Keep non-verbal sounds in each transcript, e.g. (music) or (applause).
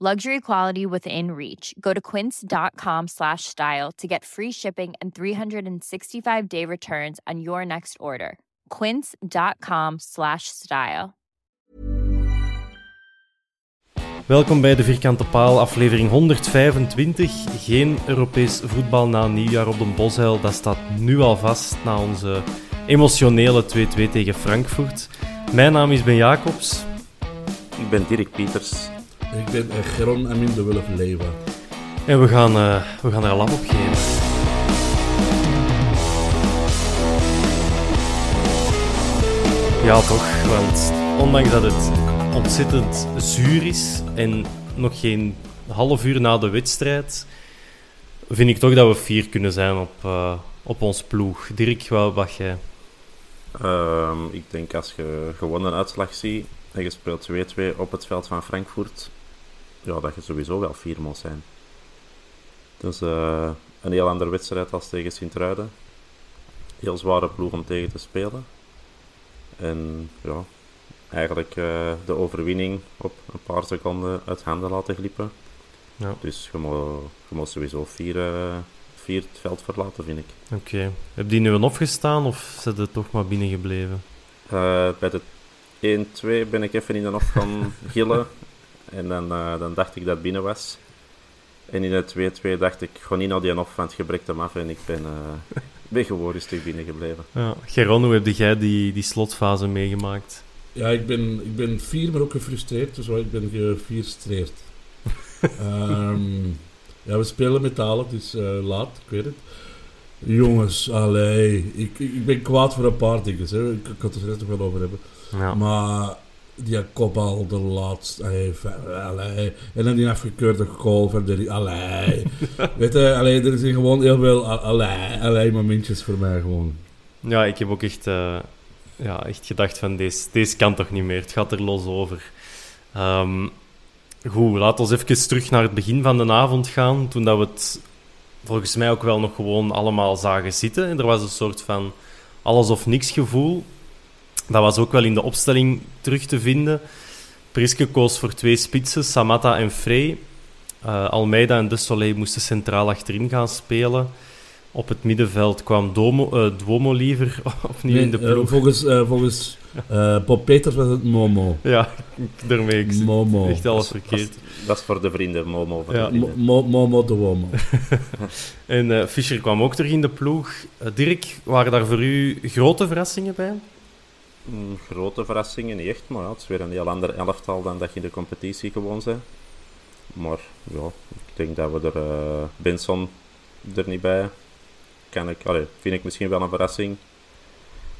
Luxury quality within reach. Go to quince.com slash style to get free shipping and 365 day returns on your next order. Quince.com slash style. Welkom bij de Vierkante Paal, aflevering 125. Geen Europees voetbal na nieuwjaar op de Bosheil. Dat staat nu al vast na onze emotionele 2-2 tegen Frankfurt. Mijn naam is Ben Jacobs. Ik ben Dirk Pieters. Ik ben uh, Geron Amin de Wulf Leeuwen. En we gaan, uh, we gaan er lap op geven. Ja, toch. Want ondanks dat het ontzettend zuur is en nog geen half uur na de wedstrijd, vind ik toch dat we fier kunnen zijn op, uh, op ons ploeg. Dirk, wat wacht jij? Um, ik denk als je gewoon een uitslag ziet en je speelt 2-2 op het veld van Frankfurt, ja, dat je sowieso wel fier moet zijn. Is uh, een heel andere wedstrijd als tegen Sint-Truiden. Heel zware ploeg om tegen te spelen. En ja, eigenlijk uh, de overwinning op een paar seconden uit handen laten glippen. Ja. Dus je moet, je moet sowieso vier, uh, vier het veld verlaten, vind ik. Oké. Okay. Heb die nu een opgestaan of zit het toch maar binnengebleven? Uh, bij de 1-2 ben ik even in de off gaan (laughs) gillen. En dan, uh, dan dacht ik dat het binnen was. En in de 2-2 dacht ik gewoon niet naar die off, want gebrek hem af. En ik ben, uh, (laughs) ben gewoon rustig binnengebleven. Ja. Geron, hoe heb jij die, die slotfase meegemaakt? Ja, ik ben, ik ben fier, maar ook gefrustreerd. Dus ik ben gefrustreerd. um, (laughs) ja, we spelen metalen, het is uh, laat, ik weet het. Jongens, allee, ik, ik ben kwaad voor een paar dingen. Hè. Ik, ik kan het er net nog wel over hebben. Ja. Maar die kopbal de laatste, allee, en dan die afgekeurde goal van de, allee. (laughs) Weet je, allee, er zijn gewoon heel veel, allee, allee momentjes voor mij gewoon. Ja, ik heb ook echt, uh, ja, echt gedacht van, deze, deze kan toch niet meer, het gaat er los over. Um, goed, laten we even terug naar het begin van de avond gaan, toen dat we het volgens mij ook wel nog gewoon allemaal zagen zitten. En er was een soort van alles of niks gevoel. Dat was ook wel in de opstelling terug te vinden. Priske koos voor twee spitsen, Samatta en Frey. Uh, Almeida en De Soleil moesten centraal achterin gaan spelen. Op het middenveld kwam Domo, uh, Duomo liever (laughs) opnieuw nee, in de ploeg. Uh, volgens volgens Bob Peters was het Momo. Ja, (laughs) daarmee. Ik Momo. Echt alles verkeerd. Dat is voor de vrienden, Momo. Voor ja. de Mo Momo de Womo. (laughs) en Fischer kwam ook terug in de ploeg. Dirk, waren daar voor u grote verrassingen bij? Mm, grote verrassingen niet echt, maar ja, het is weer een heel ander elftal dan dat je in de competitie gewoon bent. Maar ja, ik denk dat we er uh, Benson er niet bij. Kan ik, allee, vind ik misschien wel een verrassing.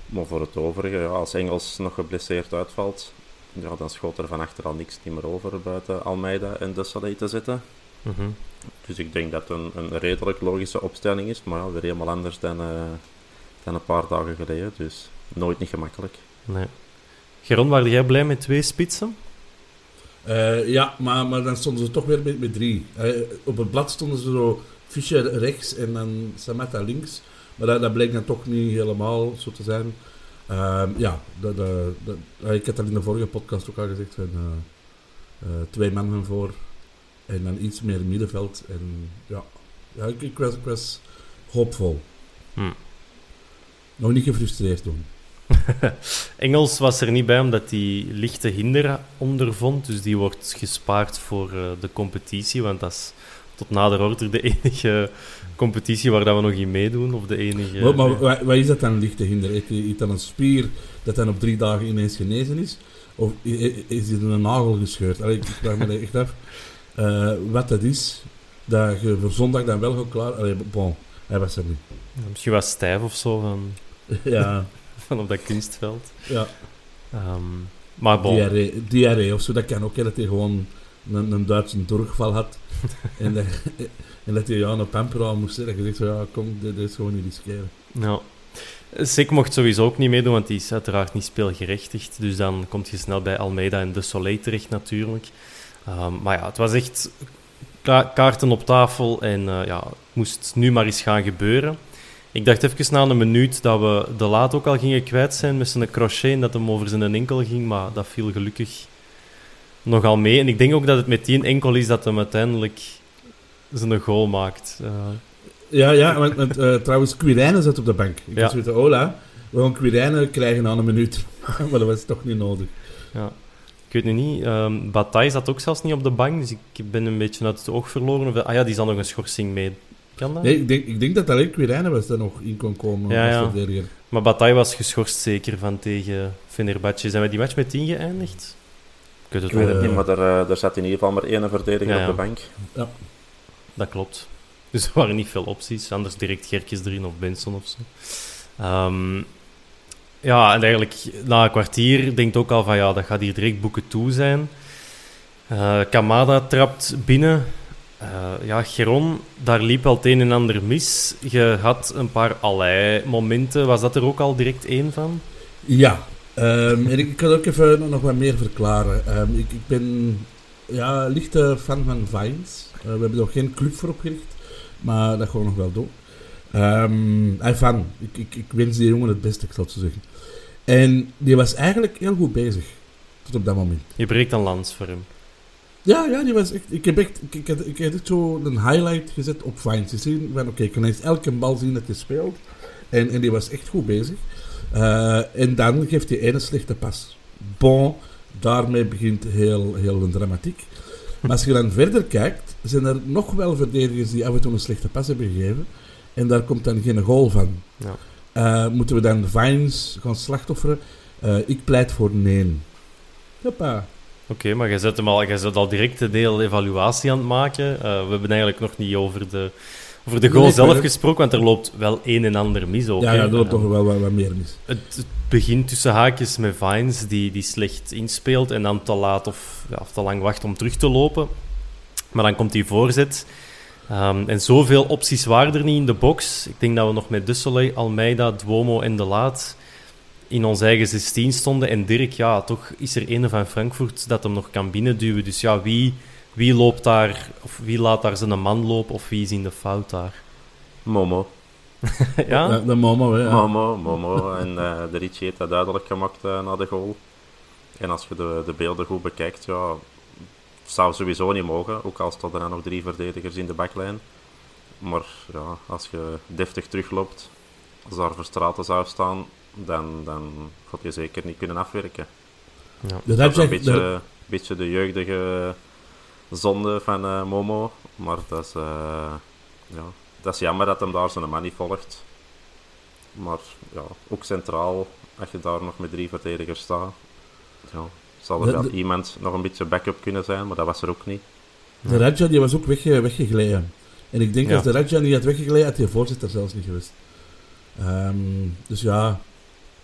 Maar voor het overige, ja, als Engels nog geblesseerd uitvalt, ja, dan schoot er van achter al niks niet meer over buiten Almeida en De Soleil te zetten. Mm -hmm. Dus ik denk dat het een, een redelijk logische opstelling is, maar ja, weer helemaal anders dan, uh, dan een paar dagen geleden. Dus nooit niet gemakkelijk. Nee. Geron, waren jij blij met twee spitsen? Uh, ja, maar, maar dan stonden ze toch weer met, met drie. Uh, op het blad stonden ze zo Fischer rechts en dan Samatta links. Maar dat, dat bleek dan toch niet helemaal zo te zijn. Ehm, ja, dat, dat, dat- ik had dat in de vorige podcast ook al gezegd. Eh, eh, twee mannen voor en dan iets meer middenveld. En ja, ja ik, ik, was, ik was hoopvol. Hm. Nog niet gefrustreerd toen. (laughs) Engels was er niet bij omdat hij lichte hinder ondervond. Dus die wordt gespaard voor eh, de competitie. Want dat is tot nader order de (laughs) enige competitie waar dat we nog in meedoen. Of de enige... maar maar wat, wat is dat dan, lichte hinder? Heeft dan een spier dat dan op drie dagen ineens genezen is? Of is hij een nagel gescheurd? Allee, ik vraag me echt af eh, wat dat is. Dat je voor zondag dan wel gaat klaar... Allee, bon, hij was er niet. Misschien was stijf of zo van, (laughs) ja, van op dat kunstveld. ja. Ehm, maar bon. Diarree, diarree of zo, dat kan ook. Hè, dat hij gewoon een, een Duitse doorgeval had. (laughs) en, dat, en dat hij ja, een pamper aan moest zetten. Dat je zegt, ja, kom, dit, dit is gewoon niet riskeren. Ja. Sik mocht sowieso ook niet meedoen, want die is uiteraard niet speelgerechtigd. Dus dan kom je snel bij Almeida en De Soleil terecht natuurlijk. Ehm, maar ja, het was echt ka- kaarten op tafel en eh, ja, het moest nu maar eens gaan gebeuren. Ik dacht even na een minuut dat we de laat ook al gingen kwijt zijn met zijn crochet en dat hem over zijn enkel ging, maar dat viel gelukkig nogal mee. En ik denk ook dat het met die enkel is dat hem uiteindelijk zijn goal maakt. Eh, Ja, ja, want, want eh, trouwens, Quirijnen zat op de bank. Ik Ja. weten, hola, we gaan Quirijnen krijgen aan een minuut. (laughs) maar dat was toch niet nodig. Ja. Ik weet nu niet, ehm Bataille zat ook zelfs niet op de bank, dus ik ben een beetje uit het oog verloren. Of, ah ja, die zal nog een schorsing mee. Kan dat? Nee, ik denk, ik denk dat alleen Quirijnen was dat nog in kon komen Ja, als ja. verdediger. Maar Bataille was geschorst zeker van tegen Fenerbahce. Zijn we die match met 10 geëindigd? Ik weet het Ik wel weet het niet. Maar er, eh, er zat in ieder geval maar één verdediger Ja, ja. op de bank. Dat klopt. Dus er waren niet veel opties. Anders direct Gerkes erin of Benson of zo. Ehm, ja, en eigenlijk na een kwartier denkt ook al van ja, dat gaat hier direct boeken toe zijn. Eh, Kamada trapt binnen. Eh, ja, Geron, daar liep wel het een en ander mis. Je had een paar allei-momenten. Was dat er ook al direct één van? Ja, ehm, en ik, kan ook even nog wat meer verklaren. Ehm, ik, ik ben ja, lichte fan van Vines. Eh, we hebben er nog geen club voor opgericht, maar dat gaan we nog wel doen. Ehm hij fan. Ik, ik, ik wens die jongen het beste, ik zal het zo zeggen. En die was eigenlijk heel goed bezig, tot op dat moment. Je breekt een lans voor hem. Ja, ja, die was echt... Ik heb echt... Ik, ik, heb, ik heb echt zo een highlight gezet op Vines. Je ziet van, oké, ik kan eens elke bal zien dat hij speelt. En, en die was echt goed bezig. Eh, en dan geeft hij ene slechte pas. Bon, daarmee begint heel, heel de dramatiek. Maar als je dan verder kijkt, zijn er nog wel verdedigers die af en toe een slechte pas hebben gegeven. En daar komt dan geen goal van. Ja. Eh, moeten we dan Vines gaan slachtofferen? Eh, ik pleit voor nee. Hoppa. Oké, maar je zet, hem al, je zet al direct de deel evaluatie aan het maken. Eh, we hebben eigenlijk nog niet over de, over de goal zelf gesproken, want er loopt wel een en ander mis ook. ja, ja, er loopt toch wel wat, wat meer mis. Het, het begint tussen haakjes met Vines, die, die slecht inspeelt en dan te laat of, ja, of te lang wacht om terug te lopen. Maar dan komt die voorzet. Ehm, en zoveel opties waren er niet in de box. Ik denk dat we nog met Soleil, Almeida, Duomo en De Laat in ons eigen 16 stonden. En Dirk, ja, toch is er een van Frankfurt dat hem nog kan binnenduwen. Dus ja, wie, wie loopt daar, of wie laat daar zijn man lopen, of wie is in de fout daar? Momo. (laughs) ja? De Momo, hè. ja. Momo, Momo. En eh, de Ricci heeft dat duidelijk gemaakt eh, na de goal. En als je de, de beelden goed bekijkt, ja, zou sowieso niet mogen. Ook al stonden er nog drie verdedigers in de backlijn. Maar ja, als je deftig terugloopt, als daar Verstraten zou staan, dan, dan gaat je zeker niet kunnen afwerken. Ja. De Dat is een beetje, de- beetje de jeugdige zonde van eh, Momo. Maar dat is, eh, ja, dat is jammer dat hem daar zijn man niet volgt. Maar ja, ook centraal, als je daar nog met drie verdedigers staat, ja, zal er wel de- iemand nog een beetje backup kunnen zijn, maar dat was er ook niet. De Radja die was ook wegge, weggegleden. En ik denk Ja. als de Radja niet had weggegleden, had hij voorzitter zelfs niet geweest. Ehm, dus ja.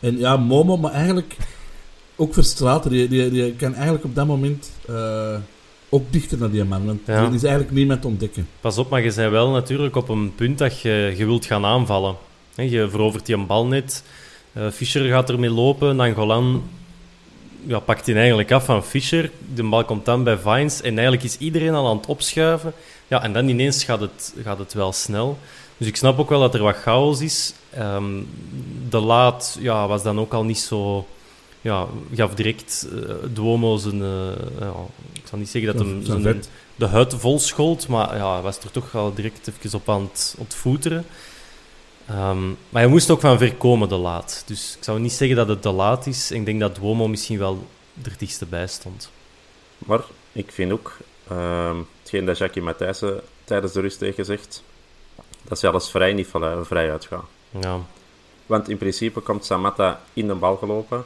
En ja, Momo, maar eigenlijk ook Verstraten. Die, die, die kan eigenlijk op dat moment eh, ook dichter naar die man. Want Ja. er is eigenlijk niemand te ontdekken. Pas op, maar je bent wel natuurlijk op een punt dat je, je wilt gaan aanvallen. Je verovert die een bal net. eh, Fischer gaat ermee lopen. Nangolan ja, pakt hij eigenlijk af van Fischer. De bal komt dan bij Vines. En eigenlijk is iedereen al aan het opschuiven. Ja, en dan ineens gaat het, gaat het wel snel. Dus ik snap ook wel dat er wat chaos is. Ehm, de laat ja, was dan ook al niet zo... Ja, gaf direct uh, Duomo zijn... Uh, ja, ik zal niet zeggen dat hem zijn, de huid vol schold, maar ja, hij was er toch al direct even op aan het, op voeteren. Um, maar hij moest ook van ver komen, de laat. Dus ik zou niet zeggen dat het de laat is. Ik denk dat Duomo misschien wel er dichtste bij stond. Maar ik vind ook, uh, hetgeen dat Jackie Matthijssen tijdens de rust heeft gezegd, dat ze alles vrij niet vrij uitgaan. Ja. Want in principe komt Samatta in de bal gelopen.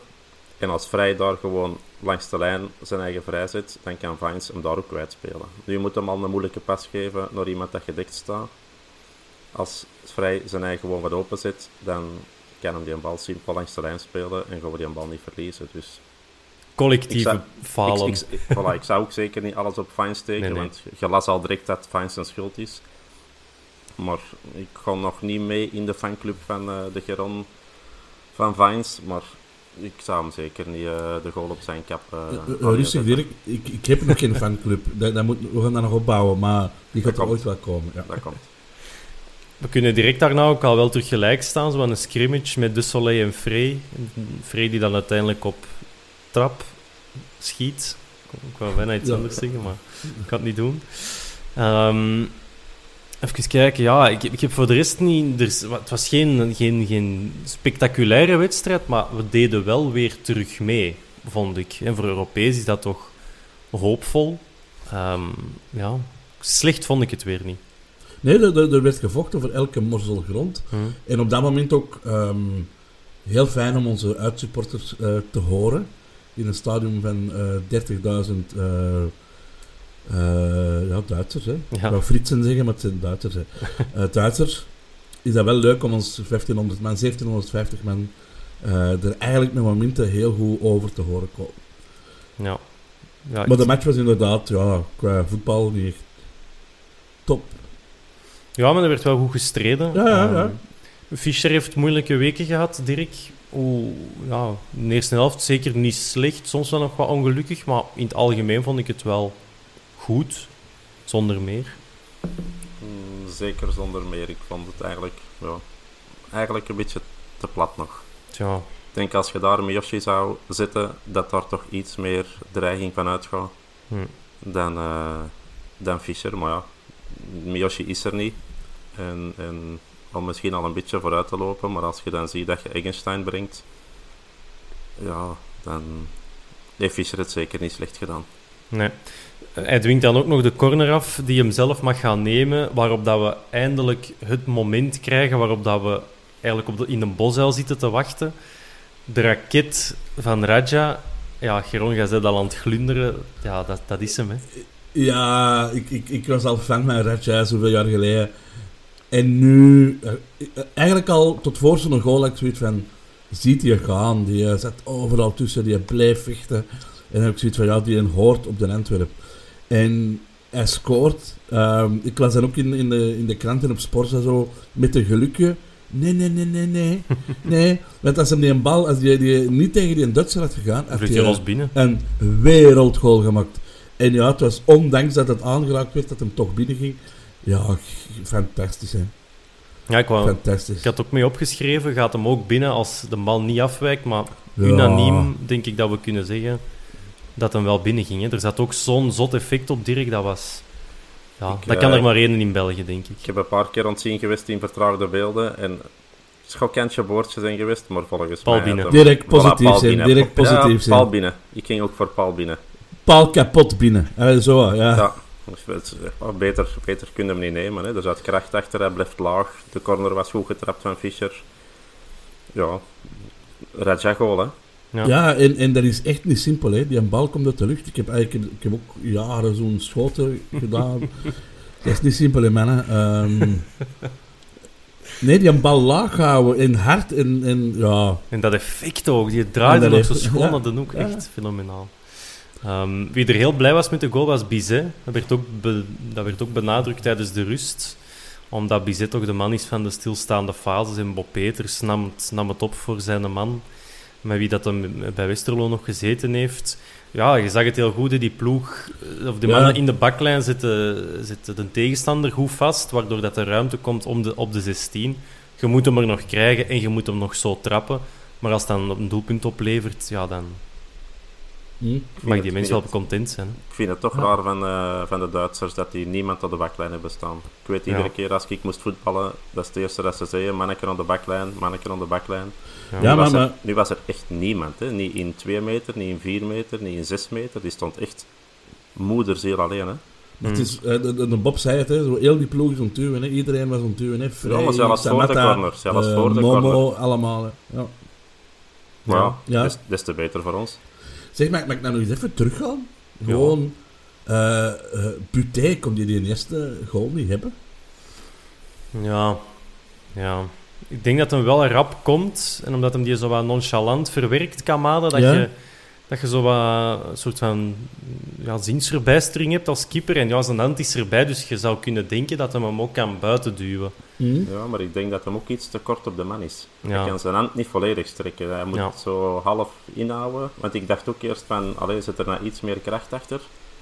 En als Vrij daar gewoon langs de lijn zijn eigen vrij zit, dan kan Vines hem daar ook kwijtspelen. Nu je moet hem al een moeilijke pas geven naar iemand dat gedekt staat. Als Vrij zijn eigen gewoon wat open zit, dan kan hem die een bal simpel langs de lijn spelen en gaan we die bal niet verliezen. Dus collectieve falen. Ik, ik, voilà, ik zou ook zeker niet alles op Vines steken, want je las al direct dat Vines een schuld is. Maar ik ga nog niet mee in de fanclub van uh, de Geron van Vines, maar ik zou hem zeker niet uh, de goal op zijn kap... Uh, rustig Dirk, ik, ik heb nog geen fanclub. (laughs) Dat, dat moet, we gaan dat nog opbouwen, maar die gaat er ooit wel komen. Ja. Dat komt. We kunnen direct daarna ook al wel terug gelijk staan, zo een scrimmage met De Soleil en Frey. Frey die dan uiteindelijk op trap schiet. Ik wou bijna iets anders zeggen, maar ik kan het niet doen. Um, even kijken, ja, ik, ik heb voor de rest niet... Er, het was geen, geen, geen spectaculaire wedstrijd, maar we deden wel weer terug mee, vond ik. En voor Europees is dat toch hoopvol. Um, ja, slecht vond ik het weer niet. Nee, er, er werd gevochten voor elke morsel grond. Hmm. En op dat moment ook um, heel fijn om onze uitsupporters uh, te horen in een stadion van uh, 30.000 uh, ja, Duitsers. Hè. Ja. Ik wou Fritsen zeggen, maar het zijn Duitsers. Hè. uh, (laughs) Duitsers is dat wel leuk om ons 1500 man, 1750 man uh, er eigenlijk met momenten heel goed over te horen komen. Ja. ja maar de match was inderdaad ja, qua voetbal niet echt top. Ja, maar er werd wel goed gestreden. Ja, ja, ja. Fischer heeft moeilijke weken gehad, Dirk hoe, ja, in de eerste helft zeker niet slecht. Soms wel nog wat ongelukkig, maar in het algemeen vond ik het wel goed. Zonder meer. Mm, zeker zonder meer. Ik vond het eigenlijk, ja, eigenlijk een beetje te plat nog. Tja. Ik denk als je daar Miyoshi zou zitten, dat daar toch iets meer dreiging van uitgaat hm. dan, uh, dan Fischer. Maar ja, Miyoshi is er niet. En, en om misschien al een beetje vooruit te lopen. Maar als je dan ziet dat je Eggenstein brengt, ja, dan heeft Fischer het zeker niet slecht gedaan. Nee. Hij dwingt dan ook nog de corner af die hem zelf mag gaan nemen, waarop dat we eindelijk het moment krijgen waarop dat we eigenlijk op de, in een bosuil zitten te wachten. De raket van Raja, ja, Geron, jij zit al aan het glunderen. Ja, dat, dat is hem, hè. Ja, ik, ik, ik was al fan van Raja zoveel jaar geleden. En nu, eh, eigenlijk al tot voor zo'n goal, ik zoiets van, ziet hij gaan. Die eh, zit overal tussen, die blijft vechten. En heb ik zoiets van, ja, die hoort op de Antwerp. En hij scoort. Ehm, ik las dan ook in, in, de, in de kranten op sport en zo, met een gelukje. Nee, nee, nee, nee, nee. (laughs) nee. Want als hij die een bal, als die, die niet tegen die Duitser had gegaan, had hij een wereldgoal gemaakt. En ja, het was ondanks dat het aangeraakt werd, dat hem toch binnen ging. Ja, fantastisch hè. Ja, ik, wou, fantastisch. ik had ook mee opgeschreven, gaat hem ook binnen als de bal niet afwijkt, maar unaniem denk ik dat we kunnen zeggen dat hem wel binnen ging. Hè. Er zat ook zo'n zot effect op Dirk, dat was... Ja, dat kan er maar één in België, denk ik. Ik heb een paar keer ontzien geweest in vertraagde beelden en schokkantje boordjes zijn geweest, maar volgens Paul mij... Binnen. Direct positief zijn, direct positief zijn. Paul binnen. Ik ging ook voor Paul binnen. Paul kapot binnen. Uh, zo, ja. ja. Beter, beter kunnen we hem niet nemen. Hè. Er zat kracht achter, hij blijft laag. De corner was goed getrapt van Fischer. Ja, Raja goal, hè. Ja, ja en, en dat is echt niet simpel. Hè. Die bal komt uit de lucht. Ik heb, eigenlijk, ik heb ook jaren zo'n schoten (laughs) gedaan. dat is niet simpel, hè, mannen. Um, (laughs) nee, die bal laag houden en hard en, en ja... En dat effect ook. Die draaide nog zo schoon. Ja, is ook echt fenomenaal. Um, wie er heel blij was met de goal was Bizet. Dat werd ook, dat werd ook benadrukt tijdens de rust. Omdat Bizet toch de man is van de stilstaande fases. En Bob Peters nam het, nam het op voor zijn man. Met wie dat hem bij Westerlo nog gezeten heeft. Ja, je zag het heel goed, die ploeg, eh, of de Ja. mannen in de baklijn zitten, zitten de tegenstander goed vast, waardoor dat er ruimte komt om de, op de 16. Je moet hem er nog krijgen en je moet hem nog zo trappen. Maar als het dan een doelpunt oplevert, ja, dan Hm? mag die mens wel content zijn. Ik vind het toch Ja. raar van, eh, van de Duitsers dat die niemand op de baklijn hebben staan. Ik weet iedere Ja. keer als ik moest voetballen, dat is het eerste dat ze zeggen, manneke op de baklijn, manneke op de baklijn. Ja. Ja, nu, maar, was er, maar nu was er echt niemand. Hè? Niet in 2 meter, niet in 4 meter, niet in 6 meter. Die stond echt moederziel alleen. Hè? Het is, eh, de, de, de Bob zei het, hè, zo heel die ploeg is ontduwen. Hè. Iedereen was ontduwen. Hè. Vrij, Ja, maar zelfs voor de corner, zelfs eh, voor de Momo, corner. allemaal. Hè. Ja. Maar ja, Ja. Des, des te beter voor ons. Zeg, mag, mag ik nou nog eens even teruggaan? Gewoon, eh eh, Buté, kon die die eerste goal niet hebben? Ja, ja. Ik denk dat hem wel rap komt. En omdat hem die zo wat nonchalant verwerkt, Kamada, dat, Ja. je, dat je zo wat een soort van ja, zinsverbijstering hebt als keeper. En ja, zijn hand is erbij, dus je zou kunnen denken dat hem hem ook kan buiten duwen. Hm? Ja, maar ik denk dat hem ook iets te kort op de man is. Ja. Hij kan zijn hand niet volledig strekken. Hij moet Ja. het zo half inhouden. Want ik dacht ook eerst van, allee, zit er nou iets meer kracht achter?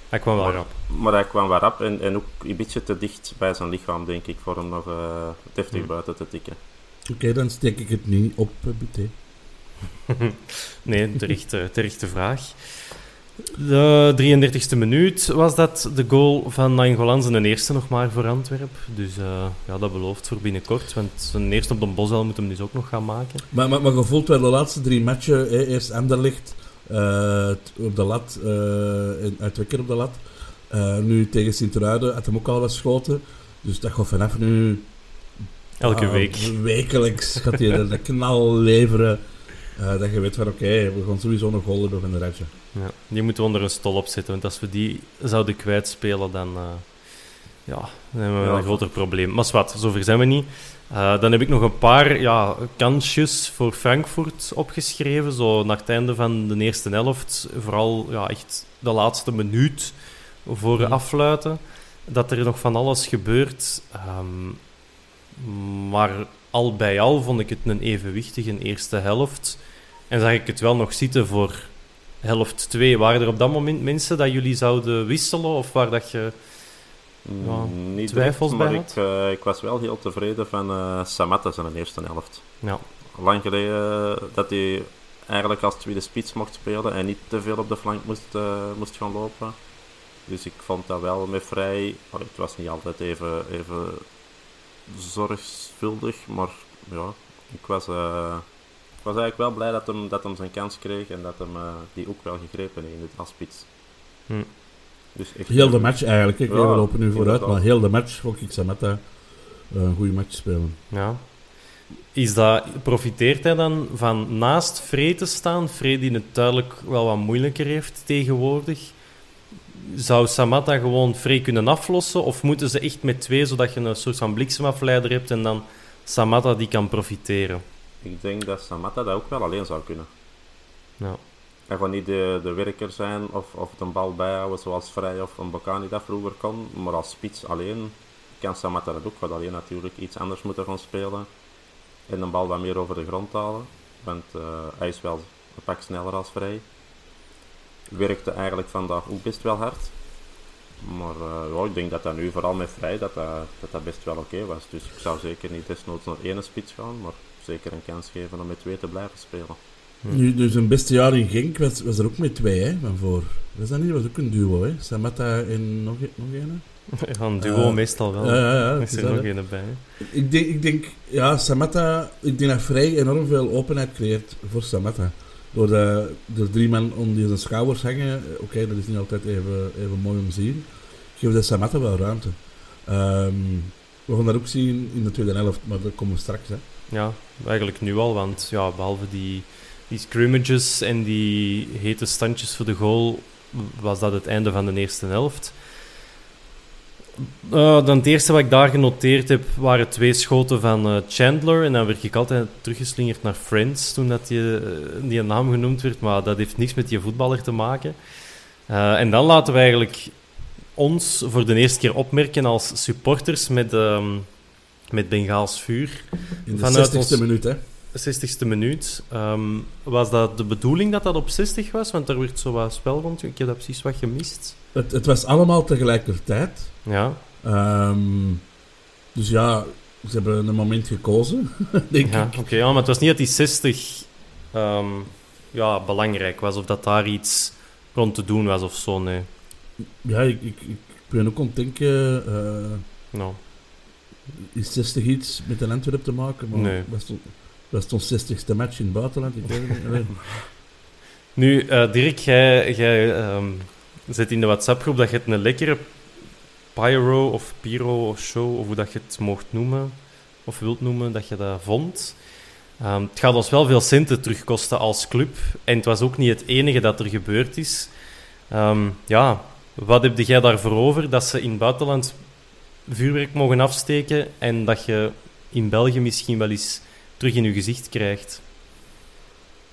Hij kwam wel Maar, rap. maar hij kwam wel rap en, en ook een beetje te dicht bij zijn lichaam, denk ik, voor hem nog eh, deftig Hm. buiten te tikken. Oké, dan steek ik het niet op, Buté. (laughs) Nee, terechte, terechte vraag. De 33e minuut was dat de goal van Nangolan zijn eerste nog maar voor Antwerp. Dus eh, ja, dat belooft voor binnenkort. Want zijn eerste op de Bosel moet hem dus ook nog gaan maken. Maar, maar, maar gevoeld wel de laatste drie matchen, hè, eerst Anderlicht eh, t- op de lat, en Uitwekker op de lat. Nu tegen Sint-Truiden had hem ook al wat schoten. Dus dat gaat vanaf nu... Elke ah, week. Wekelijks gaat hij een knal leveren. Eh, dat je weet van, oké, we gaan sowieso nog hebben van de Radja. Ja, die moeten we onder een stol opzetten. Want als we die zouden kwijtspelen, dan, eh, ja, dan hebben we Ja. een groter probleem. Maar wat, zover zijn we niet. Eh, dan heb ik nog een paar ja, kansjes voor Frankfurt opgeschreven. Zo naar het einde van de eerste helft. Vooral ja, echt de laatste minuut voor Mhm. afluiten. Dat er nog van alles gebeurt. Ehm, maar al bij al vond ik het een evenwichtige eerste helft. En zag ik het wel nog zitten voor helft 2. Waren er op dat moment mensen dat jullie zouden wisselen? Of waar dat je... Mm, niet twijfels direct, bij maar ik, eh, ik was wel heel tevreden van eh Samatta zijn eerste helft. Ja, Lang geleden dat hij eigenlijk als tweede spits mocht spelen en niet te veel op de flank moest, eh, moest gaan lopen. Dus ik vond dat wel met vrij... allee, het was niet altijd even, even zorgvuldig, maar ja, ik was, eh, ik was eigenlijk wel blij dat hem, dat hem zijn kans kreeg en dat hem eh, die ook wel gegrepen heeft in het als spits. Hm. Dus echt, Heel de match eigenlijk. Ik Ja, we lopen nu vooruit, maar heel de match vond ik Samatta eh, een goede match spelen. ja. Is dat, profiteert hij dan van naast Frey te staan? Frey die het duidelijk wel wat moeilijker heeft tegenwoordig. Zou Samatta gewoon Frey kunnen aflossen? Of moeten ze echt met twee, zodat je een soort van bliksemafleider hebt en dan Samatta die kan profiteren? Ik denk dat Samatta dat ook wel alleen zou kunnen. Ja. Hij gaat niet de, de werker zijn of, of de bal bijhouden zoals Vrij of een Bocani dat vroeger kon. Maar als spits alleen kan Samatta dat ook. Gaat alleen natuurlijk iets anders moeten gaan spelen. En de bal wat meer over de grond halen. Want eh, hij is wel een pak sneller als Vrij. Werkte eigenlijk vandaag ook best wel hard. Maar eh, ja, ik denk dat dat nu vooral met Vrij dat dat, dat, dat best wel oké was. Dus ik zou zeker niet desnoods naar één spits gaan. Maar zeker een kans geven om met twee te blijven spelen. Nu, dus een beste jaar in Genk was, was er ook met twee, hè, van voor. Was dat niet? Was ook een duo, hè? Samatta en nog, e- nog een? Ja, een duo meestal wel. Ja, ja. Er is er nog een bij. hè. Ik denk, ik denk, ja, Samatta, ik denk dat Vrij enorm veel openheid creëert voor Samatta. Door de, de drie man die zijn schouders hangen, eh, oké, dat is niet altijd even, even mooi om te zien, geeft dat Samatta wel ruimte. Ehm, we gaan dat ook zien in de tweede helft, maar dat komen we straks. Hè. Ja, eigenlijk nu al, want ja, behalve die, die scrimmages en die hete standjes voor de goal, was dat het einde van de eerste helft. Eh, dan het eerste wat ik daar genoteerd heb, waren twee schoten van eh, Chandler. En dan werd ik altijd teruggeslingerd naar Friends toen dat die, eh, die een naam genoemd werd. Maar dat heeft niks met die voetballer te maken. En dan laten we eigenlijk ons voor de eerste keer opmerken als supporters met, ehm met Bengaals vuur. In de Vanuit 60ste ons- minuut, hè. 60ste minuut. Ehm, was dat de bedoeling dat dat op 60 was? Want daar werd zo wat spel rond. Ik heb dat precies wat gemist. Het, het was allemaal tegelijkertijd. Ja. Ehm, dus ja, ze hebben een moment gekozen, (laughs) denk Ja, ik. oké. ja, maar het was niet dat die 60 ehm, ja, belangrijk was. Of dat daar iets rond te doen was of zo, nee. Ja, ik, ik, ik ben ook aan het denken... eh, Nou, is 60 iets met een Antwerp te maken? Maar Nee. Was het, was het ons 60ste match in het buitenland? Ik weet het niet. (laughs) Nu, eh, Dirk, jij, jij ehm, zit in de WhatsApp-groep dat je het een lekkere pyro of pyro of show, of hoe dat je het mocht noemen, of wilt noemen, dat je dat vond. Ehm, het gaat ons wel veel centen terugkosten als club. En het was ook niet het enige dat er gebeurd is. Ehm, ja, wat heb jij daarvoor over dat ze in het buitenland vuurwerk mogen afsteken en dat je in België misschien wel eens terug in je gezicht krijgt?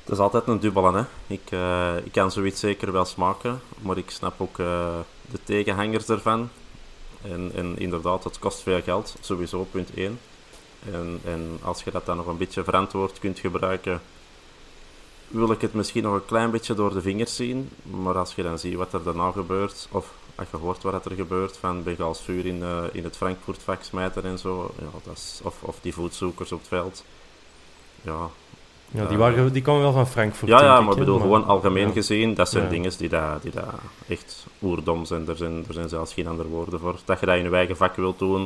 Het is altijd een dubbele, hè. Ik, eh, ik kan zoiets zeker wel smaken, maar ik snap ook eh, de tegenhangers ervan. En, en inderdaad, het kost veel geld, sowieso, punt 1. En, en als je dat dan nog een beetje verantwoord kunt gebruiken, wil ik het misschien nog een klein beetje door de vingers zien. Maar als je dan ziet wat er daarna gebeurt, of als je hoort wat er gebeurt van Begals vuur in, eh, in het Frankfurt-vak smijten en zo, ja, dat is, of, of die voetzoekers op het veld. Ja, Ja, die, waren, die kwamen wel van Frankfurt. ja, ja, maar ik bedoel, gewoon algemeen ja. gezien, dat zijn Ja. dingen die, daar die daar echt oerdom zijn. Er, zijn. er zijn zelfs geen andere woorden voor. Dat je dat in je eigen vak wilt doen.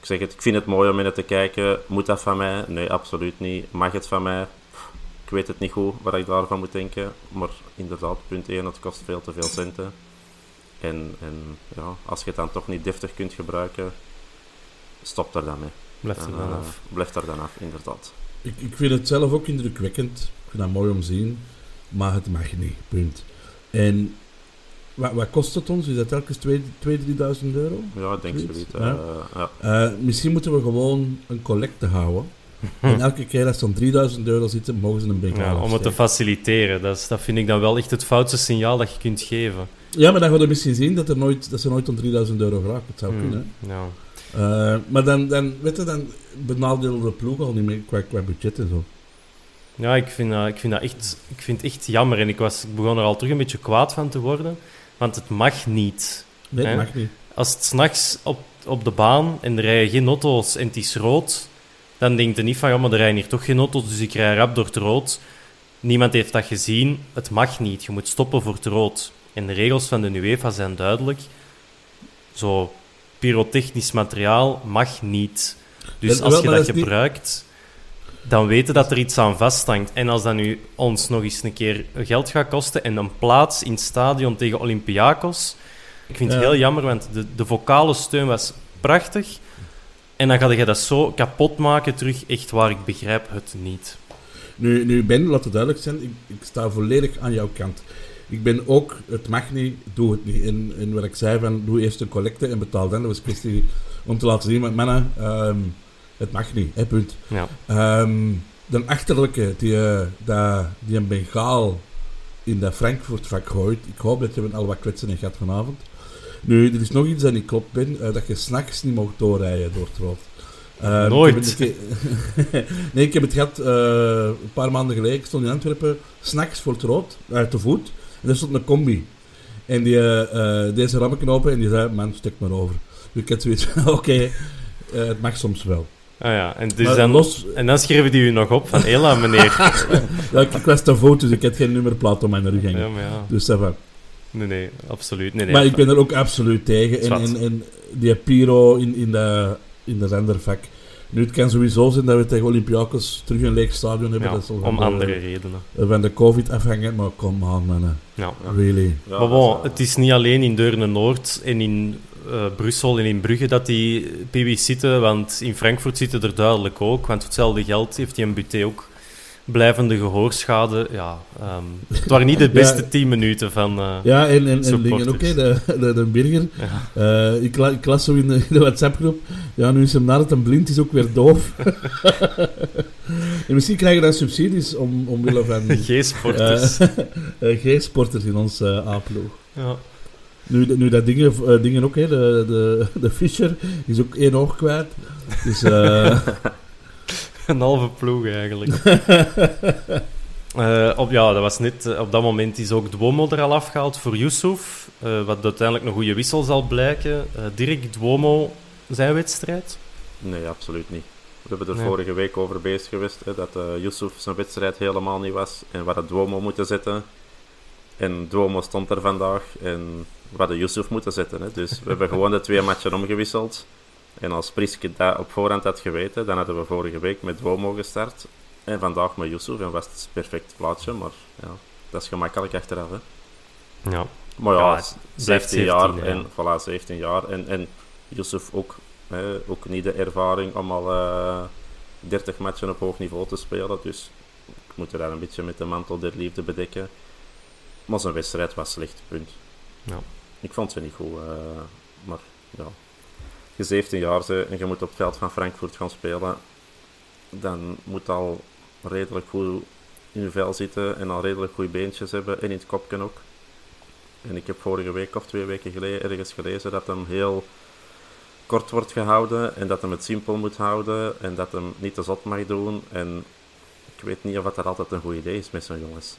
Ik zeg het, ik vind het mooi om in het te kijken. Moet dat van mij? Nee, absoluut niet. Mag het van mij? Ik weet het niet goed wat ik daarvan moet denken. Maar inderdaad, punt 1, het kost veel te veel centen. En, en ja, als je het dan toch niet deftig kunt gebruiken, stop er dan mee. Blijft er En, dan eh, af. Blijf er dan af, inderdaad. Ik, ik vind het zelf ook indrukwekkend. Ik vind dat mooi om te zien. Maar het mag niet, punt. En wat, wat kost het ons? Is dat telkens 2.000, 3.000 euro? Ja, ik denk Zoiets, zoiets. eh, ja. ja. Eh, misschien moeten we gewoon een collecte houden. (laughs) En elke keer als er 3000 euro zitten, mogen ze een Ja, bengaal om het te faciliteren. Dat, is, dat vind ik dan wel echt het foutste signaal dat je kunt geven. Ja, maar dan gaan we misschien zien dat, er nooit, dat ze nooit om 3000 euro geraken. Het zou Hmm, kunnen. Ja. Eh, maar dan, dan, weet je, dan benadelen de ploeg al niet meer qua, qua budget en zo. Ja, ik vind, ik, vind dat echt, ik vind het echt jammer. En ik, was, ik begon er al terug een beetje kwaad van te worden. Want het mag niet. Nee, Hè? mag niet. Als het s'nachts op, op de baan en er rijden geen auto's en het is rood, dan denkt je niet van, ja, maar er rijden hier toch geen auto's, dus ik rij rap door het rood. Niemand heeft dat gezien. Het mag niet. Je moet stoppen voor het rood. En de regels van de UEFA zijn duidelijk. Zo, pyrotechnisch materiaal mag niet. Dus als je dat gebruikt, dan weten dat er iets aan vasthangt. En als dat nu ons nog eens een keer geld gaat kosten en een plaats in het stadion tegen Olympiakos... Ik vind het heel jammer, want de, de vocale steun was prachtig. En dan ga je dat zo kapot maken terug. Echt waar, ik begrijp het niet. Nu, nu Ben, laat het duidelijk zijn, ik, ik sta volledig aan jouw kant. Ik ben ook, het mag niet, doe het niet. En, en wat ik zei van, doe eerst een collecte en betaal dan. Dat was kwestie om te laten zien, maar mannen, ehm, het mag niet, hè, punt. Ja. Ehm, de achterlijke, die, eh, dat- die een bengaal in dat Frankfurt-vak gooit. Ik hoop dat je met al wat kwetsen gehad vanavond. Nu, er is nog iets dat niet klopt, Ben. eh, dat je s'nachts niet mag doorrijden door het rood. Ehm, Nooit. ik het (laughs) nee, ik heb het gehad eh, een paar maanden geleden. Ik stond in Antwerpen, s'nachts voor het rood, uit te voet. En er stond een combi. En die, eh, eh, deze rammeken open en die zei, man, stek maar over. Dus ik had zoiets van, (laughs) oké, eh, het mag soms wel. Ah ja, en, dus Maar dan, los- en dan schreven die u nog op van... Hela, meneer. (laughs) Ja, ik, ik was te voet, dus ik had geen nummerplaat op mijn rug hangen. ja, maar ja. Dus dat. Nee, nee, absoluut. Nee, nee, maar ik ben er ook absoluut tegen. En, en die Piro in, in, de, in de rendervak. Nu, het kan sowieso zijn dat we tegen Olympiakos terug een leeg stadion hebben. Ja, dat zal om andere redenen. Van de COVID afhangen, maar kom aan, mannen. Ja. Really. Ja, maar dat bon, is, eh, het is niet alleen in Deurne-Noord en in eh, Brussel en in Brugge dat die PB's zitten, want in Frankfurt zitten er duidelijk ook. Want voor hetzelfde geld heeft die een buté ook blijvende gehoorschade. Ja, ehm, het waren niet de (laughs) beste Ja. tien minuten van... eh, Ja, en, en, en dingen ook, hè, de, de, de Birger. ja. Eh, ik, la, ik las zo in de, in de WhatsApp-groep. Ja, nu is hem nadat hem blind is ook weer doof. (laughs) en misschien krijgen we dan subsidies om, omwille van (laughs) G-sporters. eh G-sporters in ons A-ploeg. ja. Nu, nu dat dingen, dingen ook, hè, de, de, de Fischer is ook één oog kwijt. Dus, eh, (laughs) een halve ploeg eigenlijk. Uh, (laughs) op, ja, dat was net, uh, op dat moment is ook Duomo er al afgehaald voor Yusuf. Uh, wat uiteindelijk een goede wissel zal blijken. Dirk, Duomo, zijn wedstrijd? Nee, absoluut niet. We hebben er nee. vorige week over bezig geweest, hè, dat Yusuf zijn wedstrijd helemaal niet was. En we hadden Duomo moeten zetten. En Duomo stond er vandaag. En we hadden Yusuf moeten zetten. Hè. Dus we hebben (laughs) gewoon de twee matchen omgewisseld. En als Priske dat op voorhand had geweten, dan hadden we vorige week met Duomo gestart. En vandaag met Yusuf en was het perfect plaatje, maar ja, dat is gemakkelijk achteraf. Hè. Ja. Maar ja, ja 17 jaar en voilà, 17 jaar. En, en Yusuf ook, hè, ook niet de ervaring om al uh, 30 matchen op hoog niveau te spelen. Dus ik moet er daar een beetje met de mantel der liefde bedekken. Maar zijn wedstrijd was slecht, punt. Ja. Ik vond ze niet goed, uh, maar ja. Je 17 jaar bent en je moet op het veld van Frankfurt gaan spelen, dan moet al redelijk goed in je vel zitten en al redelijk goede beentjes hebben en in het kopje ook. En ik heb vorige week of twee weken geleden ergens gelezen dat hem heel kort wordt gehouden en dat hem het simpel moet houden en dat hem niet te zot mag doen. En ik weet niet of dat altijd een goed idee is met zo'n jongens.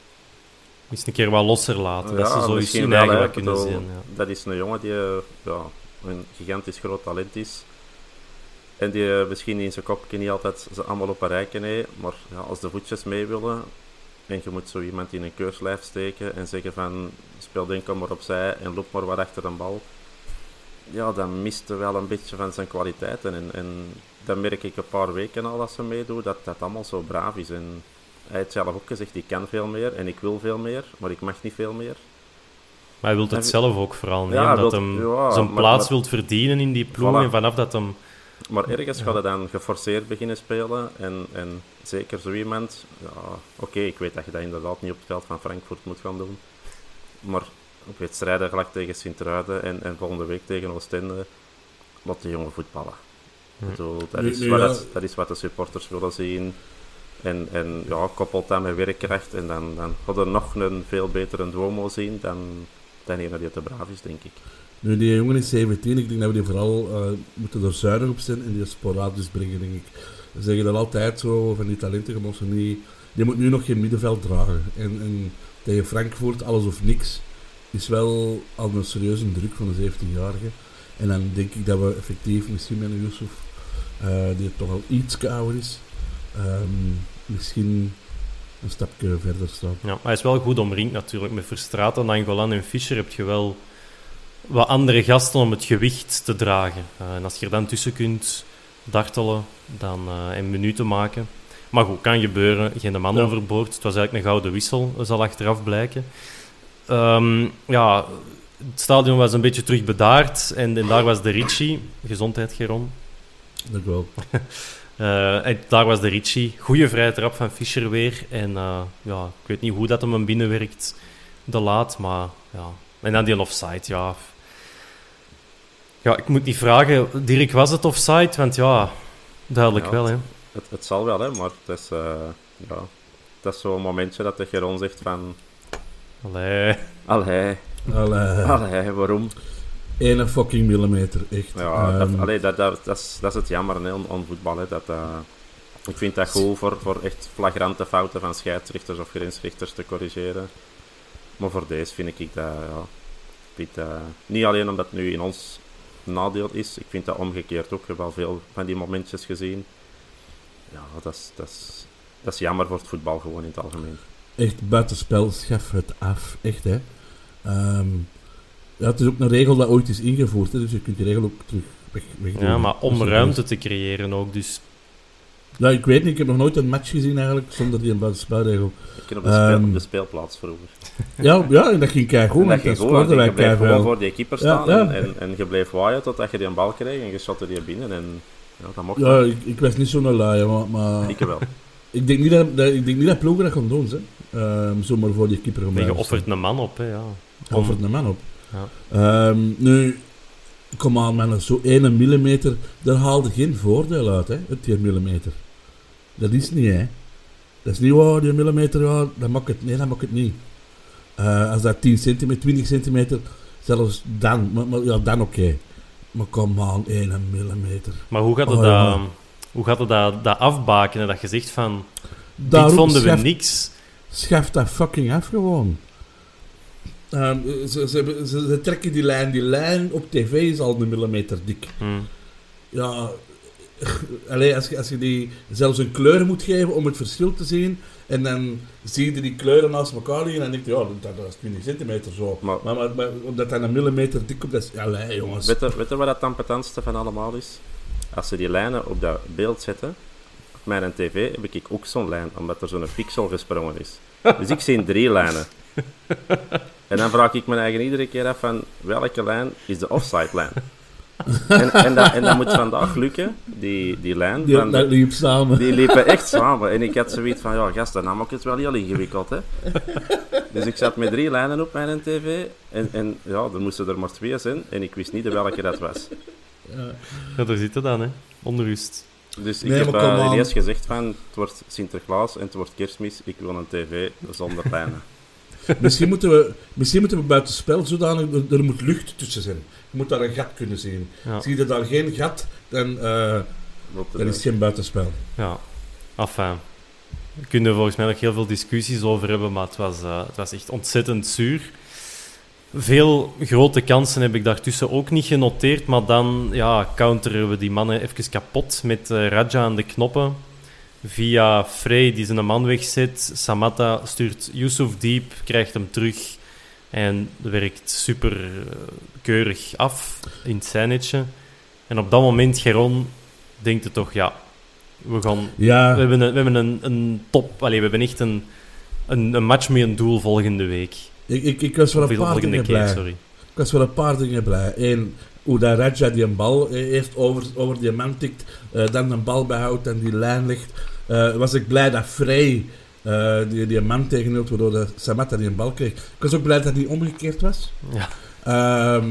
Eens een keer wat losser laten, ja, dat ze zoiets misschien wel, eigen kunnen zien. Ja. Dat is een jongen die eh, ja, een gigantisch groot talent is. En die eh, misschien in zijn kopje niet altijd ze allemaal op een rijken heeft. Maar als de voetjes mee willen en je moet zo iemand in een keurslijf steken en zeggen van speel denk maar opzij en loop maar wat achter een bal. Ja, dan mist er wel een beetje van zijn kwaliteiten. En, en dan merk ik een paar weken al als ze meedoet dat dat allemaal zo braaf is. En hij heeft zelf ook gezegd, ik kan veel meer en ik wil veel meer, maar ik mag niet veel meer. Maar hij wil het zelf ook vooral niet, Ja, hij omdat wilt- hem ja, zijn maar- plaats maar- wilt verdienen in die ploeg. Voilà. En vanaf dat hem... Maar ergens gaat hij dan geforceerd beginnen spelen. En, en zeker zo iemand. Ja, Oké, ik weet dat je dat inderdaad niet op het veld van Frankfurt moet gaan doen. Maar op wedstrijden gelijk tegen Sint-Truiden en, en volgende week tegen Oostende. Laat de jongen voetballen. Ik bedoel, dat, is wat, dat, dat is wat de supporters willen zien. En, en ja, koppelt dat met werkkracht. En dan, dan gaat er nog een veel betere Duomo zien dan, dan een die te braaf is, denk ik. Nu, die jongen is 17. Ik denk dat we die vooral eh, moeten er zuinig op zijn en die sporadisch brengen, denk ik. We zeggen dat altijd zo van die talenten, je moet niet... Je moet nu nog geen middenveld dragen. En, en tegen Frankfurt, alles of niks, is wel al een serieuze druk van de 17-jarige. En dan denk ik dat we effectief, misschien met een Yusuf, eh, die toch al iets ouder is, ehm, misschien een stapje verder staan. Ja, maar hij is wel goed omringd natuurlijk. Met Verstraeten, Nangolan en Fischer heb je wel wat andere gasten om het gewicht te dragen. Eh, en als je er dan tussen kunt dartelen dan, eh, en minuten maken. Maar goed, kan gebeuren. Geen man Ja. overboord. Het was eigenlijk een gouden wissel, zal achteraf blijken. Ehm, ja, het stadion was een beetje terug bedaard. En, en daar was de Ricci. Gezondheid, Geron. Dank u wel. (laughs) Eh, en daar was de Ricci. Goeie vrije trap van Fischer weer. En eh, ja, ik weet niet hoe dat hem binnenwerkt, de laat. Maar ja. En dan die offside, ja. Ja, ik moet niet vragen, Dirk, was het offside? Want ja, duidelijk Ja, wel, hè. Het, het zal wel, hè, maar het is, eh, ja, het is zo'n momentje dat de Geron zegt van... Allee. Allee, Allee. allee, waarom? Ene fucking millimeter, echt. Ja, dat, allee, dat, dat, dat, is, dat is het jammer hè, aan, voetbal. Hè, dat, eh, ik vind dat goed voor, voor echt flagrante fouten van scheidsrechters of grensrechters te corrigeren. Maar voor deze vind ik dat... Ja, vind niet alleen omdat het nu in ons nadeel is, ik vind dat omgekeerd ook. Ik heb wel veel van die momentjes gezien. Ja, dat is, dat is, dat is jammer voor het voetbal gewoon in het algemeen. echt buitenspel, schaf het af. Echt, hè. Ehm, ja, het is ook een regel dat ooit is ingevoerd, hè, dus je kunt die regel ook terug weg, wegdoen. Ja, maar om Dus, ruimte te creëren ook. Dus Ja, ik weet niet, ik heb nog nooit een match gezien eigenlijk zonder die buitenspelregel. Ik ken op de, speel, Ehm, op de speelplaats vroeger. (laughs) Ja, ja, en dat ging kei goed, En dat want dat ging goed, want scoorden wij je bleef gewoon voor die keeper staan ja. En, en, en je bleef waaien totdat je die een bal kreeg en je shotte die binnen. En ja, dat mocht Ja, ik, ik was niet zo'n lui, maar, maar Ik wel. (laughs) ik, denk niet dat, dat, ik denk niet dat ploegen dat gaan doen, hè. Ehm, zomaar voor die keeper gaan nee, je offert een man op, hè, ja. staan. Offert een man op. Ja. Ehm, nu, kom aan, man, zo 1 millimeter, daar haalde geen voordeel uit, hè, het 1 millimeter. Dat is niet, hè. Dat is niet, oh, die millimeter, ja, dat mag het, nee, dat mag het niet. Eh, als dat 10 centimeter, 20 centimeter, zelfs dan, maar, maar ja, dan oké. Maar kom aan, 1 millimeter. Maar hoe gaat het Oh, dat ja. hoe gaat het dat, dat afbakenen? Dat je zegt van, Daarom dit vonden we schaf- niks. Schaf dat fucking af gewoon. Ehm, ze, ze, hebben- ze, ze trekken die lijn. Die lijn op tv is al een millimeter dik. Hm. Ja, alleen als, je, als je die zelfs een kleur moet geven om het verschil te zien. En dan zie je die kleuren naast elkaar liggen. En denk je, ja, dat, dat is 20 centimeter zo. Maar- Maar, maar, maar, omdat dat een millimeter dik op dat is. Nee, jongens. Weet je, weet je wat het ambetantste van allemaal is? Als ze die lijnen op dat beeld zetten, op mijn tv heb ik ook zo'n lijn, omdat er zo'n pixel gesprongen is. Dus ik zie drie lijnen. (laughs) En dan vraag ik me eigen iedere keer af van welke lijn is de offside lijn? (laughs) En, en, dat, en dat moet vandaag lukken, die, die lijn. Die, van dat liep samen. die liepen echt samen. En ik had zoiets van, ja, gasten, dan maakt het wel heel ingewikkeld, hè. (laughs) Dus ik zat met drie lijnen op mijn tv. En, en ja, er moesten er maar twee zijn. En ik wist niet de welke dat was. Ja, daar zit het dan, hè. Onrust. Dus ik Nee, heb kom eh, ineens gezegd van, het wordt Sinterklaas en het wordt kerstmis. Ik wil een tv zonder lijnen. Misschien moeten we, misschien moeten we buiten spel zodanig, er, er moet lucht tussen zijn. Je moet daar een gat kunnen zien. Ja. Zie je daar geen gat, dan, eh, dan is het geen buitenspel. Ja, enfin. Daar kunnen we volgens mij nog heel veel discussies over hebben, maar het was, eh, het was echt ontzettend zuur. Veel grote kansen heb ik daartussen ook niet genoteerd, maar dan ja, counteren we die mannen even kapot met eh, Raja aan de knoppen. Via Frey, die zijn man wegzet. Samatta stuurt Yusuf diep, krijgt hem terug. En werkt super eh, keurig af in het zijnetje. En op dat moment, Geron, denkt het toch, ja, we gaan Ja, we hebben een, we hebben een, een top... Allee, we hebben echt een, een, een match met een doel volgende week. ik, ik, ik was Of een paar dingen keer, blij. sorry. Ik was voor een paar dingen blij. Eén, hoe dat Raja die een bal eh, eerst over, over die man tikt, eh, dan een bal behoudt en die lijn ligt. Eh, was ik blij dat Frey die, die man tegenhield, waardoor de Samatta die een bal kreeg. Ik was ook blij dat niet omgekeerd was. Ja. Ehm,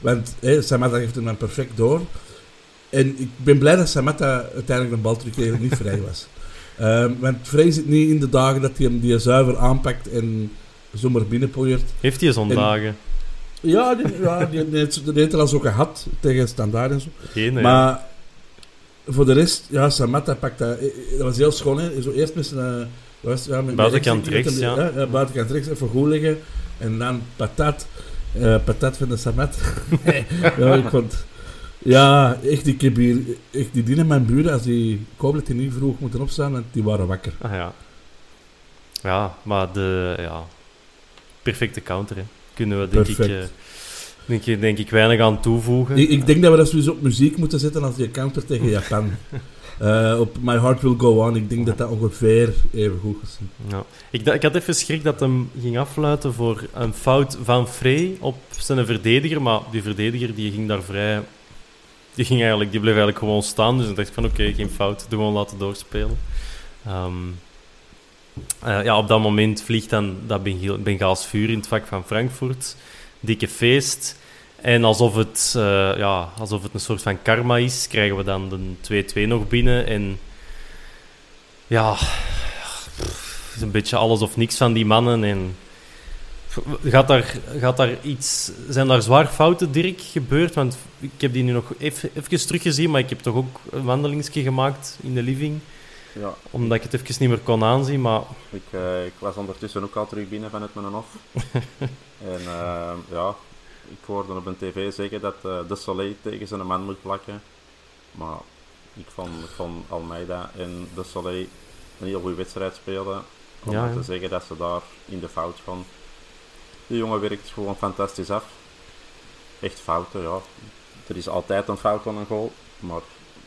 want Samatta heeft hem dan perfect door. En ik ben blij dat Samatta uiteindelijk de bal terugkreeg en niet vrij (laughs) was. Ehm, want Frey zit niet in de dagen dat hij hem die zuiver aanpakt en zomaar binnenpooiert. Heeft hij zo'n En- dagen? Ja, die, ja, die, die, heeft- die heeft er al zo gehad tegen standaard en zo. Geen, hè? Maar voor de rest, ja, Samatta pakt dat. eh, eh, Dat was heel schoon, hè. Zo eerst met zijn. eh, was ja, met- Buitenkant met rechts, hem- ja. ja, buitenkant rechts, even goed liggen. En dan patat. patat van de Samat. (laughs) ja, ik vond. Ja, echt, ik heb hier. Echt, die dienen mijn buren, als die. Ik hoop dat die niet vroeg moeten opstaan, want die waren wakker. Ah, ja. Ja, maar de... Ja, perfecte counter, hè. Kunnen we, denk ik, Perfect. eh, denk, ik, denk ik, weinig aan toevoegen. Ik, ik denk dat we dat sowieso op muziek moeten zetten als die counter tegen Japan. (laughs) Eh, op My Heart Will Go On. Ik denk dat dat ongeveer even goed is. Ja. Ik, ik had even schrik dat hem ging afluiten voor een fout van Frey op zijn verdediger, maar die verdediger die ging daar vrij... Die, ging eigenlijk, die bleef eigenlijk gewoon staan, dus ik dacht van oké, geen fout, doe gewoon laten doorspelen. Ehm, eh, ja, op dat moment vliegt dan dat Bengaal- Bengaals vuur in het vak van Frankfurt. Dikke feest. En alsof het, eh, ja, alsof het een soort van karma is, krijgen we dan de 2-2 nog binnen. En ja, het is een beetje alles of niks van die mannen. En gaat daar, gaat daar iets, zijn daar zwaar fouten, Dirk, gebeurd? Want ik heb die nu nog even, even teruggezien, maar ik heb toch ook een wandelingsje gemaakt in de living. Ja, Omdat ik het even niet meer kon aanzien. Maar ik, eh, ik was ondertussen ook al terug binnen vanuit mijn hof. (laughs) en eh, ja, ik hoorde op een tv zeggen dat eh, De Soleil tegen zijn man moet plakken. Maar ik vond, ik vond Almeida en De Soleil een heel goede wedstrijd spelen. Om Ja, te zeggen dat ze daar in de fout van. De jongen werkt gewoon fantastisch af. Echt fouten, ja. Er is altijd een fout van een goal. Maar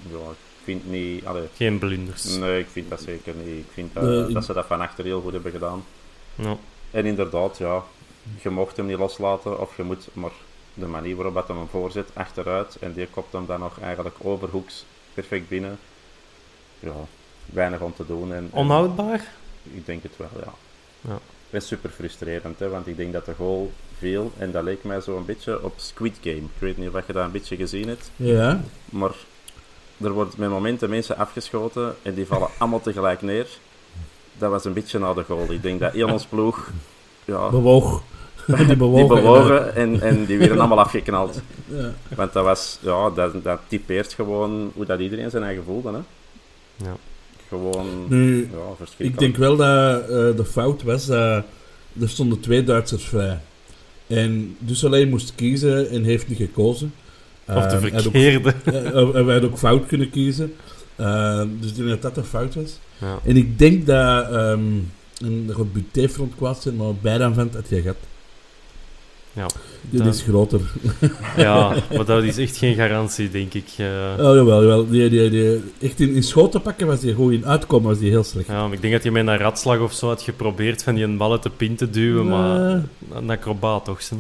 ja, vind niet... Allee, geen blunders. Nee, ik vind dat zeker niet. Ik vind dat, Nee, ik- dat ze dat van achter heel goed hebben gedaan. Ja. En inderdaad, ja, je mocht hem niet loslaten of je moet maar de manier waarop dat hem hem voorzet achteruit en die kopt hem dan nog eigenlijk overhoeks perfect binnen. Ja, weinig om te doen. En, en Onhoudbaar? ik denk het wel, ja. Ja. Het is super frustrerend, hè, want ik denk dat de goal viel en dat leek mij zo een beetje op Squid Game. Ik weet niet of je dat een beetje gezien hebt. Ja. Maar er wordt met momenten mensen afgeschoten en die vallen allemaal tegelijk neer. Dat was een beetje na de goal. Ik denk dat heel ons ploeg ja, Bewoog. (laughs) die bewogen. die bewogen en, en die werden allemaal afgeknald. Ja. Want dat was, ja, dat, dat typeert gewoon hoe dat iedereen zijn eigen voelde. Hè? Ja. Gewoon, Nu, ja, ik denk wel dat eh, de fout was dat er stonden twee Duitsers vrij. En Dusselain moest kiezen en heeft niet gekozen. Of de Eh, hij ook- verkeerde. En wij hadden ook fout kunnen kiezen. Eh, dus ik denk dat dat een fout was. Ja. En ik denk dat... ehm en er gaat Buté-front kwaad zijn, maar bij dan vent had je gat. Ja, Dit dat- is groter. ja, (laughs) maar dat is echt geen garantie, denk ik. eh. Oh, jawel, jawel. Die, die, die, echt in, in schoten pakken was die goed in uitkomen, was die heel slecht. Ja, maar ik denk dat je met een ratslag of zo had geprobeerd van die ballen te pin te duwen, maar een acrobaat toch, hè?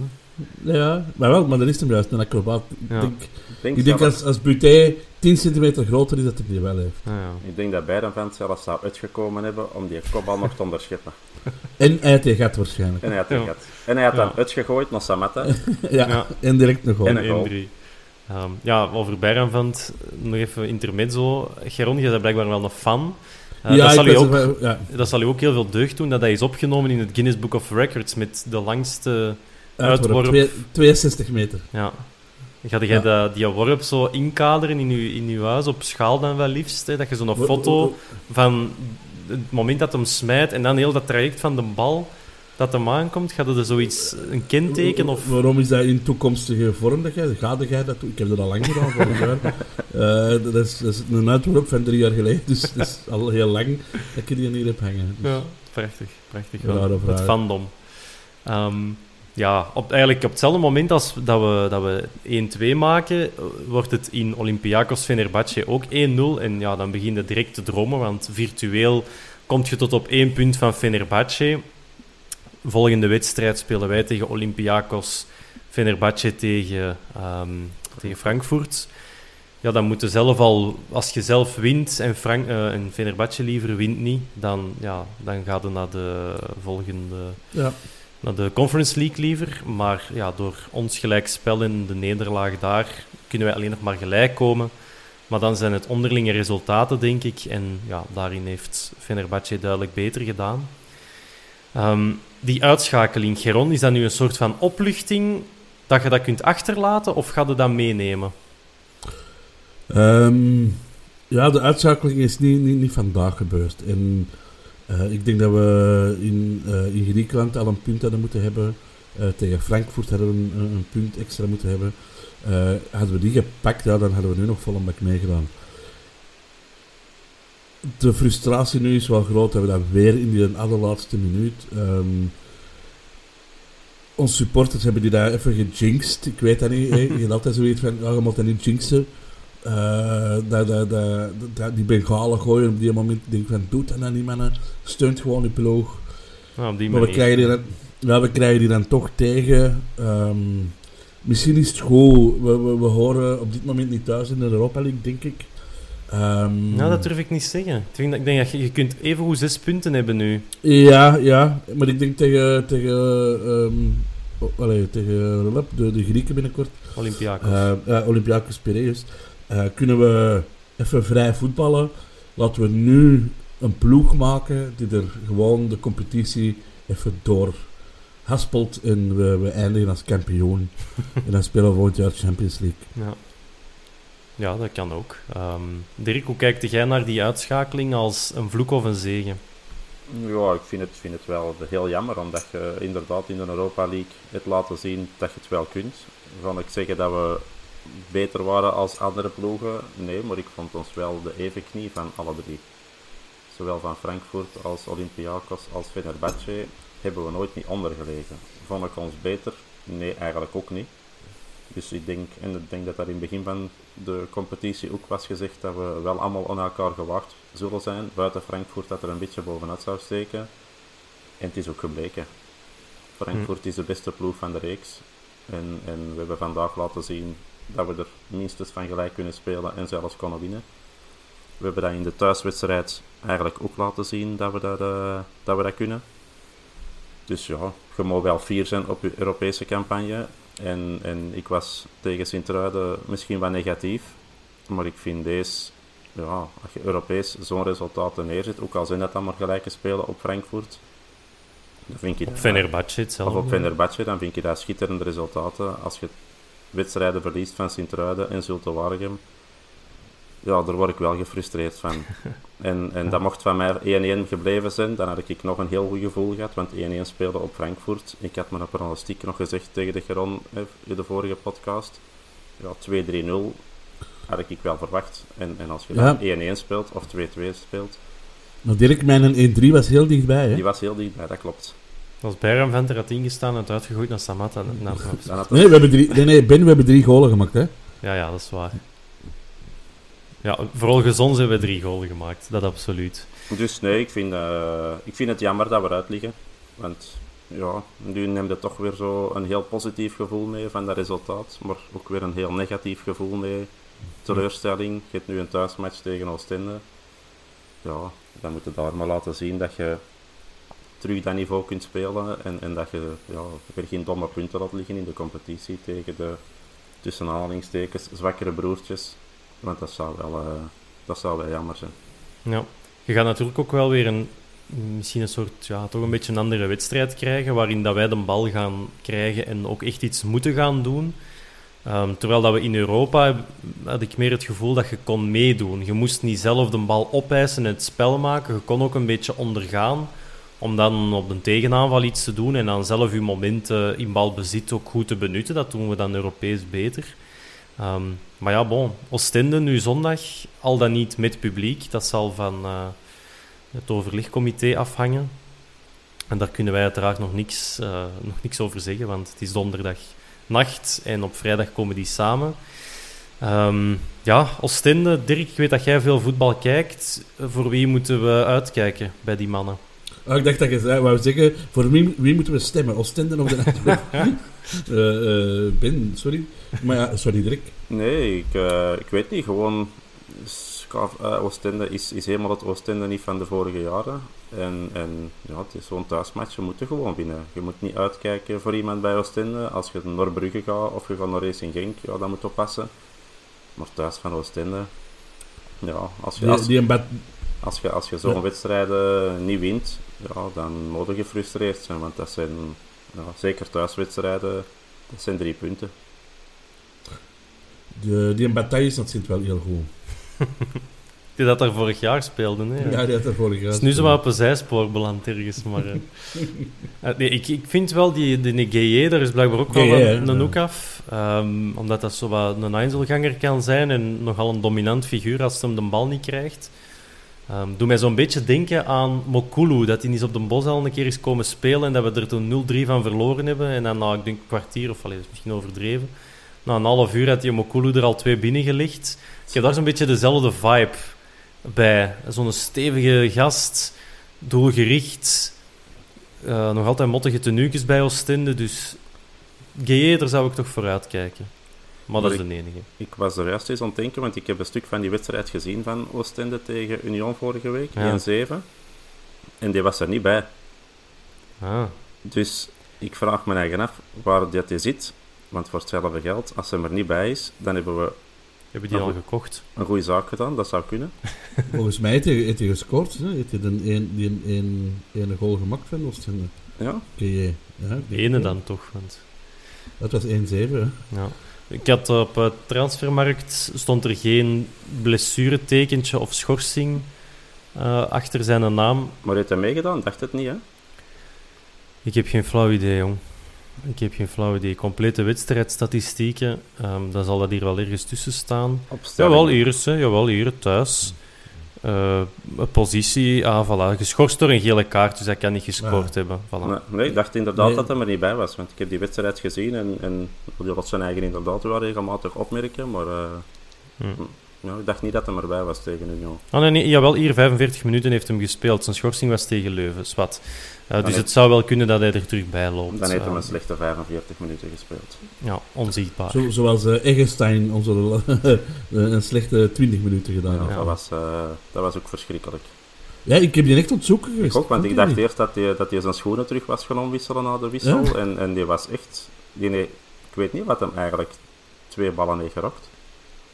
Ja, maar wel, maar dat is hem juist, een acrobaat. Ja. Ik denk, Ik denk, ik denk als, als Buté 10 centimeter groter is, dat hij die wel heeft. Ah, ja. ik denk dat beide fans zelfs zou uitgekomen hebben om die kopbal nog te onderscheppen. (laughs) En hij had die gat waarschijnlijk. En hij had, Ja. die gat. en hij had Ja. dan uitgegooid naar Samatta. (laughs) Ja, Ja. en direct nog En wel. een goal. 1-3. Ehm, ja, over Bijranvent nog even intermezzo. Geron, je bent blijkbaar wel een fan. Eh, ja, dat, zal u ook, wel- ja. dat zal u ook heel veel deugd doen dat hij is opgenomen in het Guinness Book of Records met de langste... Uitworp, Uitworp. twee- 62 meter. Ja. Ga jij dat- die worp zo inkaderen in uw, in uw huis op schaal dan wel liefst? Hè? Dat je zo'n foto van het moment dat hem smijt en dan heel dat traject van de bal dat hem aankomt, gaat er zoiets, een kenteken of... Waarom is dat in toekomstige vorm dat jij, ga jij dat doen? Ik heb dat al lang gedaan, vorig jaar. Eh, dat, is, dat is een uitworp van drie jaar geleden, dus dat is al heel lang dat ik die hier heb hangen. Dus, Ja, prachtig, prachtig. Wel. dat het fandom. Ehm, ja, op, eigenlijk op hetzelfde moment als dat we, dat we 1-2 maken, wordt het in Olympiakos Fenerbahce ook 1-0. En ja, dan begin je direct te dromen, want virtueel kom je tot op één punt van Fenerbahce. Volgende wedstrijd spelen wij tegen Olympiakos, Fenerbahce tegen, ehm, tegen Frankfurt. Ja, dan moet je zelf al, als je zelf wint en, Frank, eh, en Fenerbahce liever wint niet, dan, ja, dan gaat het naar de volgende, ja. Naar de Conference League liever. Maar ja, door ons gelijkspel en de nederlaag daar kunnen wij alleen nog maar gelijk komen. Maar dan zijn het onderlinge resultaten, denk ik. En ja, daarin heeft Fenerbahce duidelijk beter gedaan. Ehm, die uitschakeling, Geron, is dat nu een soort van opluchting dat je dat kunt achterlaten of gaat je dat meenemen? Ehm, ja, de uitschakeling is niet, niet, niet vandaag gebeurd. En eh, ik denk dat we in, eh, in Griekenland al een punt hadden moeten hebben. Eh, tegen Frankfurt hadden we een, een, punt extra moeten hebben. Hadden we die gepakt, ja, dan hadden we nu nog vol een bak meegedaan. De frustratie nu is wel groot dat we dan weer in die allerlaatste minuut. ehm onze supporters hebben die daar even gejinxed. Ik weet dat niet. (laughs) Je hebt altijd zoiets van, ja, je moet dat niet jinxen. Eh, die Bengalen gooien op die moment. Ik denk van, doe dat nou niet, mannen. Steunt gewoon je ploeg. Nou, op die Maar we krijgen, die dan, ja, we krijgen die dan toch tegen. Ehm, misschien is het goed. We, we, we horen op dit moment niet thuis in de Europa League, denk ik. Ehm, Nou, dat durf ik niet zeggen. Ik denk dat, ik denk dat je, je kunt even goed zes punten hebben nu. Ja, ja. Maar ik denk tegen, tegen, ehm, oh, allee, tegen de, de Grieken binnenkort. Olympiakos. Eh, ja, Olympiakos Piraeus. Eh, kunnen we even vrij voetballen? Laten we nu een ploeg maken die er gewoon de competitie even door haspelt en we, we eindigen als kampioen. (laughs) en dan spelen we volgend jaar Champions League. Ja. ja, dat kan ook. Ehm Dirk, hoe kijkt jij naar die uitschakeling als een vloek of een zegen? Ja, ik vind het, vind het wel heel jammer, omdat je inderdaad in de Europa League hebt laten zien dat je het wel kunt. Kan ik zeggen dat we beter waren als andere ploegen? Nee, maar ik vond ons wel de evenknie van alle drie. Zowel van Frankfurt als Olympiakos als Fenerbahce hebben we nooit niet ondergelegen. Vond ik ons beter? Nee, eigenlijk ook niet. Dus ik denk, en ik denk dat dat in het begin van de competitie ook was gezegd dat we wel allemaal aan elkaar gewacht zullen zijn. Buiten Frankfurt dat er een beetje bovenuit zou steken. En het is ook gebleken. Frankfurt is de beste ploeg van de reeks. En, en we hebben vandaag laten zien dat we er minstens van gelijk kunnen spelen en zelfs konden winnen. We hebben dat in de thuiswedstrijd eigenlijk ook laten zien dat we dat, eh, dat, we dat kunnen. Dus ja, je mag wel fier zijn op je Europese campagne. En, en ik was tegen Sint-Truiden misschien wat negatief. Maar ik vind deze, ja, als je Europees zo'n resultaten neerzet, ook al zijn dat dan maar gelijke spelen op Frankfurt. Dan vind ik Op dat- Fenerbahce of op Fenerbahce, dan vind je dat schitterende resultaten. Als je wedstrijden verliest van Sint-Truiden en Zulte Waregem, ja, daar word ik wel gefrustreerd van. (laughs) En, en dat mocht van mij 1-1 gebleven zijn, dan had ik nog een heel goed gevoel gehad, want 1-1 speelde op Frankfurt. Ik had mijn pronostiek nog gezegd tegen de Geron in de vorige podcast. Ja, 2-3-0 had ik wel verwacht. En, en als je dan 1-1 speelt of 2-2 speelt... Nou, Dirk, mijn 1-3 was heel dichtbij, hè? Die was heel dichtbij, dat klopt. Als Bayram Venter had ingestaan en het uitgegooid naar Samatta... nee, we hebben drie, nee, nee, Ben, we hebben drie golen gemaakt, hè? Ja, ja, dat is waar. Ja, vooral gezond hebben we drie golen gemaakt, dat absoluut. Dus nee, ik vind, uh, ik vind het jammer dat we eruit liggen. Want ja, nu neemt het toch weer zo een heel positief gevoel mee van dat resultaat. Maar ook weer een heel negatief gevoel mee. Teleurstelling. Je hebt nu een thuismatch tegen Oostende. Ja, dan moet je daar maar laten zien dat je terug dat niveau kunt spelen. En, en dat je ja, weer geen domme punten laat liggen in de competitie tegen de tussen aanhalingstekens zwakkere broertjes. Want dat zou wel, uh, dat zou wel jammer zijn. Ja, je gaat natuurlijk ook wel weer een, misschien een soort, ja, toch een beetje een andere wedstrijd krijgen, waarin dat wij de bal gaan krijgen en ook echt iets moeten gaan doen. Um, terwijl dat we in Europa, had ik meer het gevoel dat je kon meedoen. Je moest niet zelf de bal opeisen en het spel maken. Je kon ook een beetje ondergaan om dan op een tegenaanval iets te doen en dan zelf je momenten in balbezit ook goed te benutten. Dat doen we dan Europees beter. Um, maar ja, bon, Oostende nu zondag, al dan niet met publiek. Dat zal van uh, het overlegcomité afhangen. En daar kunnen wij uiteraard nog niks, uh, nog niks over zeggen, want het is donderdag nacht en op vrijdag komen die samen. Um, ja, Oostende, Dirk, ik weet dat jij veel voetbal kijkt. Voor wie moeten we uitkijken bij die mannen? Oh, ik dacht dat je zei, wou zeggen, voor wie, wie moeten we stemmen? Oostende of de (laughs) uh, uh, Ben, sorry. Maar ja, sorry Dirk. Nee, ik, uh, ik weet niet. Gewoon, Oostende is, is helemaal het Oostende niet van de vorige jaren. En, en ja, het is zo'n thuismatch, je moet er gewoon winnen. Je moet niet uitkijken voor iemand bij Oostende. Als je naar Brugge gaat of je gaat naar Racing Genk, ja, dat moet oppassen. Maar thuis van Oostende, ja, als je... Als, die, die als je, als je zo'n ja. wedstrijden niet wint, ja, dan moet je gefrustreerd zijn. Want dat zijn, ja, zeker thuiswedstrijden, dat zijn drie punten. De, die bataille dat zit wel heel goed. (laughs) die dat er vorig jaar speelde. Hè? Ja, die had er vorig jaar. is nu zo wat op een zijspoor beland ergens. Maar, uh, (laughs) nee, ik, ik vind wel die, die daar is blijkbaar ook wel een, een hoek af. Um, omdat dat zo wat een Einzelganger kan zijn en nogal een dominant figuur als hij hem de bal niet krijgt. Um, doe mij zo'n beetje denken aan Mokulu, dat hij eens op de bos al een keer is komen spelen en dat we er toen 0-3 van verloren hebben. En dan na, ik denk, een kwartier, of allez, misschien overdreven, na een half uur had die Mokulu er al twee binnengelegd. Ik heb daar zo'n beetje dezelfde vibe bij. Zo'n stevige gast, doelgericht, uh, nog altijd mottige tenuukjes bij Oostende, dus Gueye, daar zou ik toch voor uitkijken. Maar, dat is de enige. Ik was er juist eens aan het denken, want ik heb een stuk van die wedstrijd gezien van Oostende tegen Union vorige week, ja. 1-7. En die was er niet bij. Ah. Dus ik vraag me eigen af waar dat hij zit. Want voor hetzelfde geld, als hij er niet bij is, dan hebben we... Hebben die al gekocht? Een goede zaak gedaan, dat zou kunnen. (laughs) Volgens mij heeft hij, heeft hij gescoord. Hè? Heeft hij een, een, een, een goal gemaakt van Oostende. Ja. Okay, ja Ene dan toch, want... Dat was 1-7, Ja. Ik had op het transfermarkt stond er geen blessuretekentje of schorsing uh, achter zijn naam. Maar heeft hij meegedaan? Dacht het niet, hè? Ik heb geen flauw idee, jong. Ik heb geen flauw idee. Complete wedstrijdstatistieken, um, dan zal dat hier wel ergens tussen staan. Jawel, hier, hè. Jawel, hier, thuis uh, positie, ah, voilà, geschorst door een gele kaart, dus hij kan niet gescoord hebben. Voilà. Nee, nee, ik dacht inderdaad nee. dat hij er niet bij was, want ik heb die wedstrijd gezien en, en die had zijn eigen inderdaad wel regelmatig opmerken, maar uh, hm. ja, ik dacht niet dat hij erbij was tegen Union. Ah, nee, nee, jawel, hier 45 minuten heeft hem gespeeld. Zijn schorsing was tegen Leuven, zwart. Uh, dus het zou wel kunnen dat hij er terug bij loopt. Dan heeft hij een slechte 45 minuten gespeeld. Ja, onzichtbaar. Zo, zoals uh, Eggestein onze, (laughs) een slechte 20 minuten gedaan ja, Dat, was, uh, dat was ook verschrikkelijk. Ja, ik heb die echt ontzoeken geweest. Ik ook, want ik dacht eerst dat hij, dat hij zijn schoenen terug was gaan omwisselen na de wissel. Ja? En, en die was echt... Die, nee, ik weet niet wat hem eigenlijk twee ballen heeft gerokt.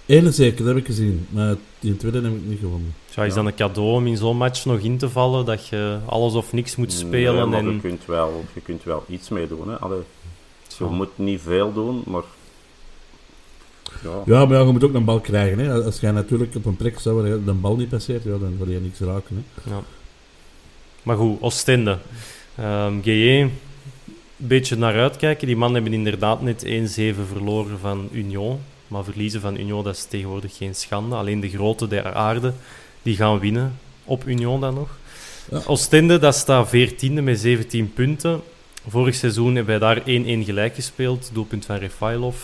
Ene zeker, dat heb ik gezien. Maar die tweede heb ik niet gewonnen. Ja, is dan een cadeau om in zo'n match nog in te vallen? Dat je alles of niks moet spelen? Nee, maar en... je, kunt wel, je kunt wel iets mee doen. Hè. Allee, je moet niet veel doen, maar... Ja. Ja, maar ja, je moet ook een bal krijgen. Hè. Als jij natuurlijk op een plek zou waar je de bal niet passeert, ja, dan wil je niks raken. Hè. Ja. Maar goed, Oostende. Ehm GE, een beetje naar uitkijken. Die mannen hebben inderdaad net 1-7 verloren van Union. Maar verliezen van Union, dat is tegenwoordig geen schande. Alleen de grote der aarde, die gaan winnen op Union dan nog. Ja. Oostende, dat staat 14e met 17 punten. Vorig seizoen hebben wij daar 1-1 gelijk gespeeld. Doelpunt van Refailov.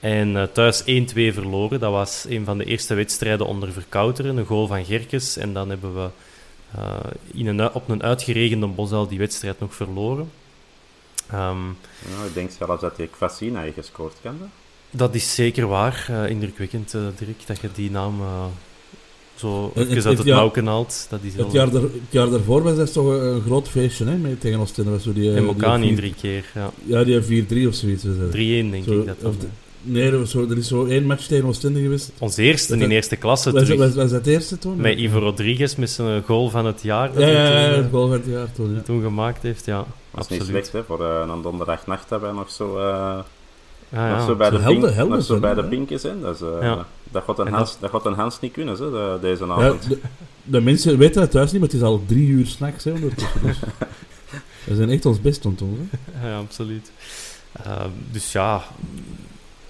En eh, thuis 1-2 verloren. Dat was een van de eerste wedstrijden onder Verkouteren. Een goal van Gerkes. En dan hebben we eh, in een, op een uitgeregende Bosel die wedstrijd nog verloren. Ehm, Ja, ik denk zelfs dat die Kvasina heeft gescoord, kan dat? is zeker waar. Eh, indrukwekkend, eh, Dirk, dat je die naam eh, zo Het- even het- uit het haalt. Dat is Het jaar, daar, het jaar daarvoor was dat toch een, een groot feestje hè, met, tegen Oostende. Was zo die, En Mokani vier- drie keer, ja. Ja, die 4-3 of zoiets. was dat. 3-1 denk Zo, ik dat of dan. de- Nee, er, was zo, er is zo één match tegen Oostende geweest. Ons eerste Dat- in eerste klasse Was, terug. was, was dat het eerste toen? Met Ivo Rodriguez met zijn goal van het jaar. Dat Ja, hij ja, ja, toen, het goal van het jaar toen. Ja. toen gemaakt heeft, ja. Dat is niet absoluut. slecht, hè. Voor een donderdagnacht hebben we nog zo, nog ja. zo bij Zo de, helder- pink, helder nog zo zijn, bij de hè. pinkjes in. Dat, is, eh, Ja. dat, gaat een En Hans, dat... gaat een Hans niet kunnen, hè, deze Ja, avond. de, de mensen weten het thuis niet, maar het is al drie uur s'nachts ondertussen. Dus. (laughs) We zijn echt ons best aan het doen. Hè. Ja, absoluut. Ehm, dus ja,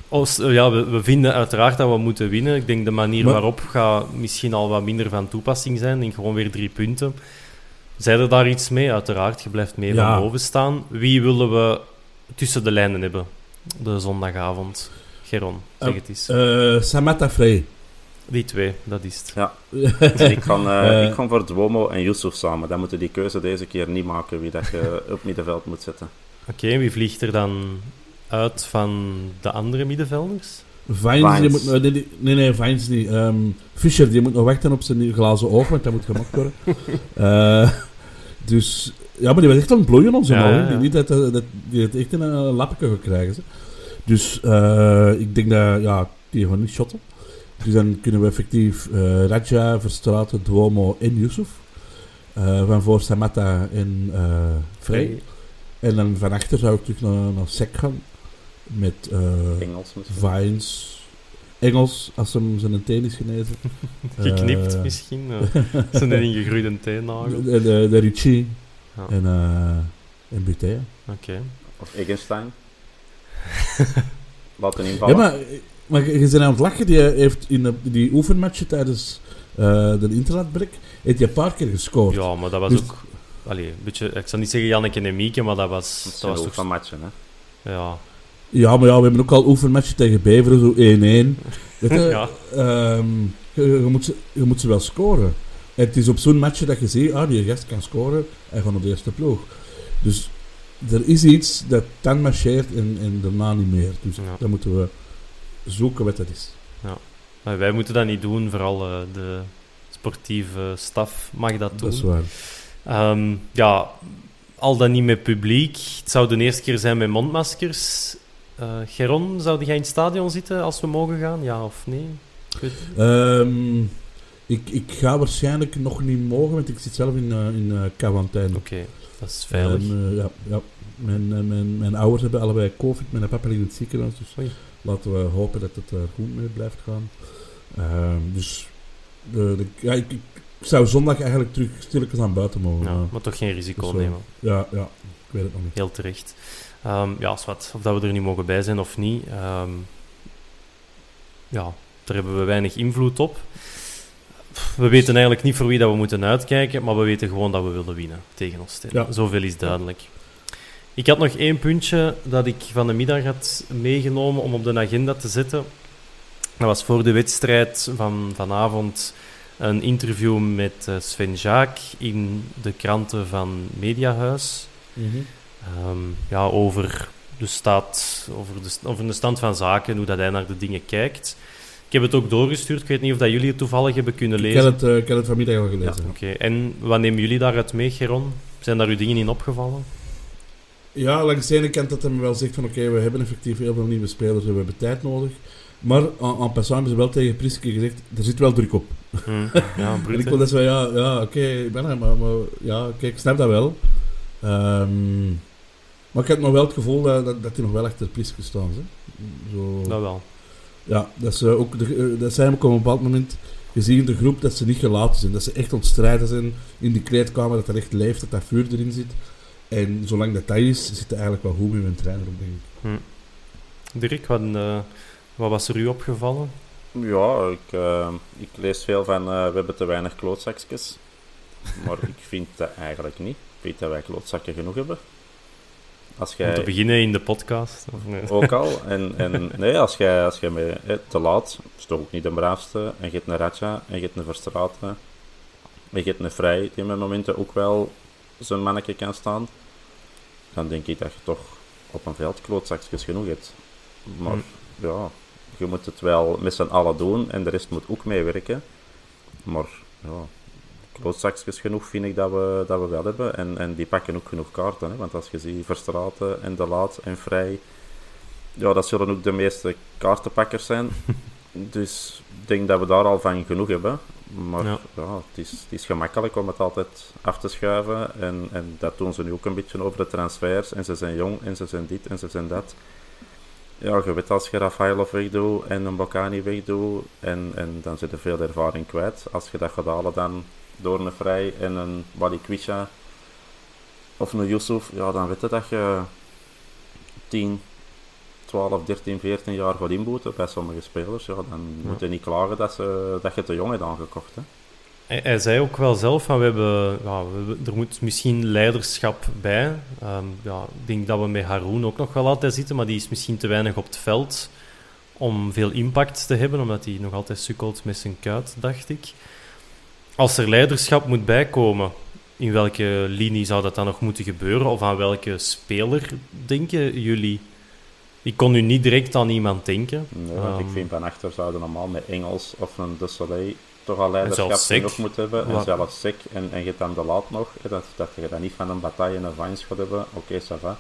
als, ja we, we vinden uiteraard dat we moeten winnen. Ik denk de manier Maar- waarop gaat misschien al wat minder van toepassing zijn. En gewoon weer drie punten. Zijn er daar iets mee? Uiteraard, je blijft mee Ja. van boven staan. Wie willen we tussen de lijnen hebben de zondagavond? Geron, zeg Eh, het eens. Eh Samata Frey. Die twee, dat is het. Ja. (laughs) Dus ik, ga, eh, Eh. ik ga voor Duomo en Yusuf samen. Dan moeten die keuze deze keer niet maken wie dat je (laughs) op middenveld moet zetten. Oké, wie vliegt er dan uit van de andere middenvelders? Vines, die moet, nee, nee, nee, Vines niet. Ehm, Fischer, die moet nog wachten op zijn glazen oog, want dat moet gemaakt worden. (laughs) Eh, dus, ja, maar die was echt aan het bloeien, onze Ja, man. ja. Niet dat, dat, dat die het echt in een lappetje gaat krijgen. Ze. Dus eh, ik denk dat, ja, die gaan niet shotten. Dus dan kunnen we effectief eh Raja, Verstraeten, Duomo en Yusuf. Eh, van voor Samatta en eh Frey. En dan van achter zou ik terug naar, naar Sek gaan. Met eh, Engels misschien. Vines, Engels, als hem zijn teen is genezen. (laughs) Geknipt Eh, misschien. eh, zijn ingegroeide (laughs) teennagel. De, de, de Ricci Ja. en, eh en Butea. Oké. Of Eggenstein. (laughs) Laten invallen. Ja, maar, maar je bent aan het lachen. Die heeft in de, die oefenmatchen tijdens eh, de internetbrek heeft hij een paar keer gescoord. Ja, maar dat was Dus- ook... Allee, een beetje, ik zal niet zeggen Janneke en Mieke, maar dat was, Dat dat zijn was ook toch... van matchen, hè. Ja, Ja, maar ja, we hebben ook al oefenmatchen tegen Beveren, zo 1-1. (laughs) Weet je, Ja. ehm, je, je moet ze, je moet ze wel scoren. En het is op zo'n match dat je ziet, ah, die gast kan scoren, hij gaat op de eerste ploeg. Dus er is iets dat dan marcheert en, en daarna niet meer. Dus Ja. dan moeten we zoeken wat dat is. maar wij moeten dat niet doen, vooral eh, de sportieve staf mag dat doen. Dat is waar. Ehm, ja, al dan niet met publiek. Het zou de eerste keer zijn met mondmaskers. Eh Geron, zou jij in het stadion zitten als we mogen gaan? Ja of nee? Ik, ik ga waarschijnlijk nog niet mogen, want ik zit zelf in, eh, in eh, quarantaine. Oké, dat is veilig. En, eh, ja, ja. Mijn, mijn, mijn ouders hebben allebei COVID, mijn papa ligt in het ziekenhuis, dus Oei. laten we hopen dat het er goed mee blijft gaan. Ehm, dus de, de, ja, ik, ik zou zondag eigenlijk terug stilletjes aan buiten mogen. ja, maar toch geen risico wel- nemen. ja, ja, ik weet het nog niet. Heel terecht. Ehm, ja, zwart, of dat we er niet mogen bij zijn of niet. ehm, ja, daar hebben we weinig invloed op. We weten eigenlijk niet voor wie dat we moeten uitkijken, maar we weten gewoon dat we willen winnen tegen ons. Ja. Zoveel is duidelijk. Ik had nog één puntje dat ik van de middag had meegenomen om op de agenda te zetten. Dat was voor de wedstrijd van vanavond een interview met eh, Sven Jaak in de kranten van Mediahuis. Ehm, ja, over, de staat, over, de, over de stand van zaken, hoe dat hij naar de dingen kijkt. Ik heb het ook doorgestuurd. Ik weet niet of dat jullie het toevallig hebben kunnen Ik lezen. heb het, eh, ik heb het vanmiddag al gelezen. Oké, en wat nemen jullie daaruit mee, Geron? Zijn daar uw dingen in opgevallen? Ja, langs de ene kant dat hij me wel zegt van oké, we hebben effectief heel veel nieuwe spelers, we hebben tijd nodig. Maar aan, aan passant hebben ze wel tegen Priske gezegd, er zit wel druk op. Hm, (laughs) Ja, En ik wil dat zo, ja, ja oké, ik ben er, maar, maar ja, oké, ik snap dat wel. Ehm, maar ik heb nog wel het gevoel dat, dat, nog wel achter Priske staan. Hè. Zo, Dat wel. Ja, dat, ze ook de, eh, dat zijn ook op een bepaald moment gezien in de groep dat ze niet gelaten zijn. Dat ze echt ontstrijden zijn in die kleedkamer, dat er echt leeft, dat dat vuur erin zit. En zolang dat dat is, zit het eigenlijk wel goed met mijn trainer op, denk ik. Hm. Dirk, wat, uh, wat, was er u opgevallen? Ja, ik, uh, ik lees veel van uh, we hebben te weinig klootzakjes. Maar ik vind dat eigenlijk niet. Ik weet dat wij klootzakken genoeg hebben. Als jij... Om te beginnen in de podcast? Of nee? Ook al. (laughs) En, en nee, als jij, als jij me te laat, is toch ook niet de braafste, en je hebt een Ratja, en je hebt een Verstraten, en je hebt een Vrij, die met momenten ook wel zijn mannetje kan staan, dan denk ik dat je toch op een veld klootzakjes genoeg hebt. Maar hm. ja, je moet het wel met z'n allen doen, en de rest moet ook meewerken. Maar ja, klootzakjes genoeg vind ik dat we, dat we wel hebben. En, en die pakken ook genoeg kaarten. Hè? Want als je ziet Verstraten en De Laat en Vrij, ja, dat zullen ook de meeste kaartenpakkers zijn. (laughs) dus ik denk dat we daar al van genoeg hebben. Maar ja. het, is, het is gemakkelijk om het altijd af te schuiven. En, en dat doen ze nu ook een beetje over de transfers. En ze zijn jong en ze zijn dit en ze zijn dat. Ja, je weet als je Rafaelov wegdoet en een Bocani wegdoet, en, en dan zit er veel ervaring kwijt. Als je dat gaat halen, dan door een Vrij en een Balikwisha of een Yusuf, ja, dan weet je dat je 10, 12, 13, 14 jaar gaat inboeten bij sommige spelers. Ja, dan ja. moet je niet klagen dat, ze, dat je te jong hebt aangekocht. Hè. Hij, hij, zei ook wel zelf van we hebben, ja, we, er moet misschien leiderschap bij. Um, ja, ik denk dat we met Haroon ook nog wel altijd zitten, maar die is misschien te weinig op het veld om veel impact te hebben, omdat hij nog altijd sukkelt met zijn kuit, dacht ik. Als er leiderschap moet bijkomen, in welke linie zou dat dan nog moeten gebeuren? Of aan welke speler denken jullie? Ik kon nu niet direct aan iemand denken. Nee, want ik ehm, vind van achter zouden normaal met Engels of een De Soleil toch al leiderschap nog moeten hebben. En zelfs Sek en, en je dan de laat nog. dat, dat je dan niet van een bataille en een Vines gaat hebben. Oké, okay, ça va.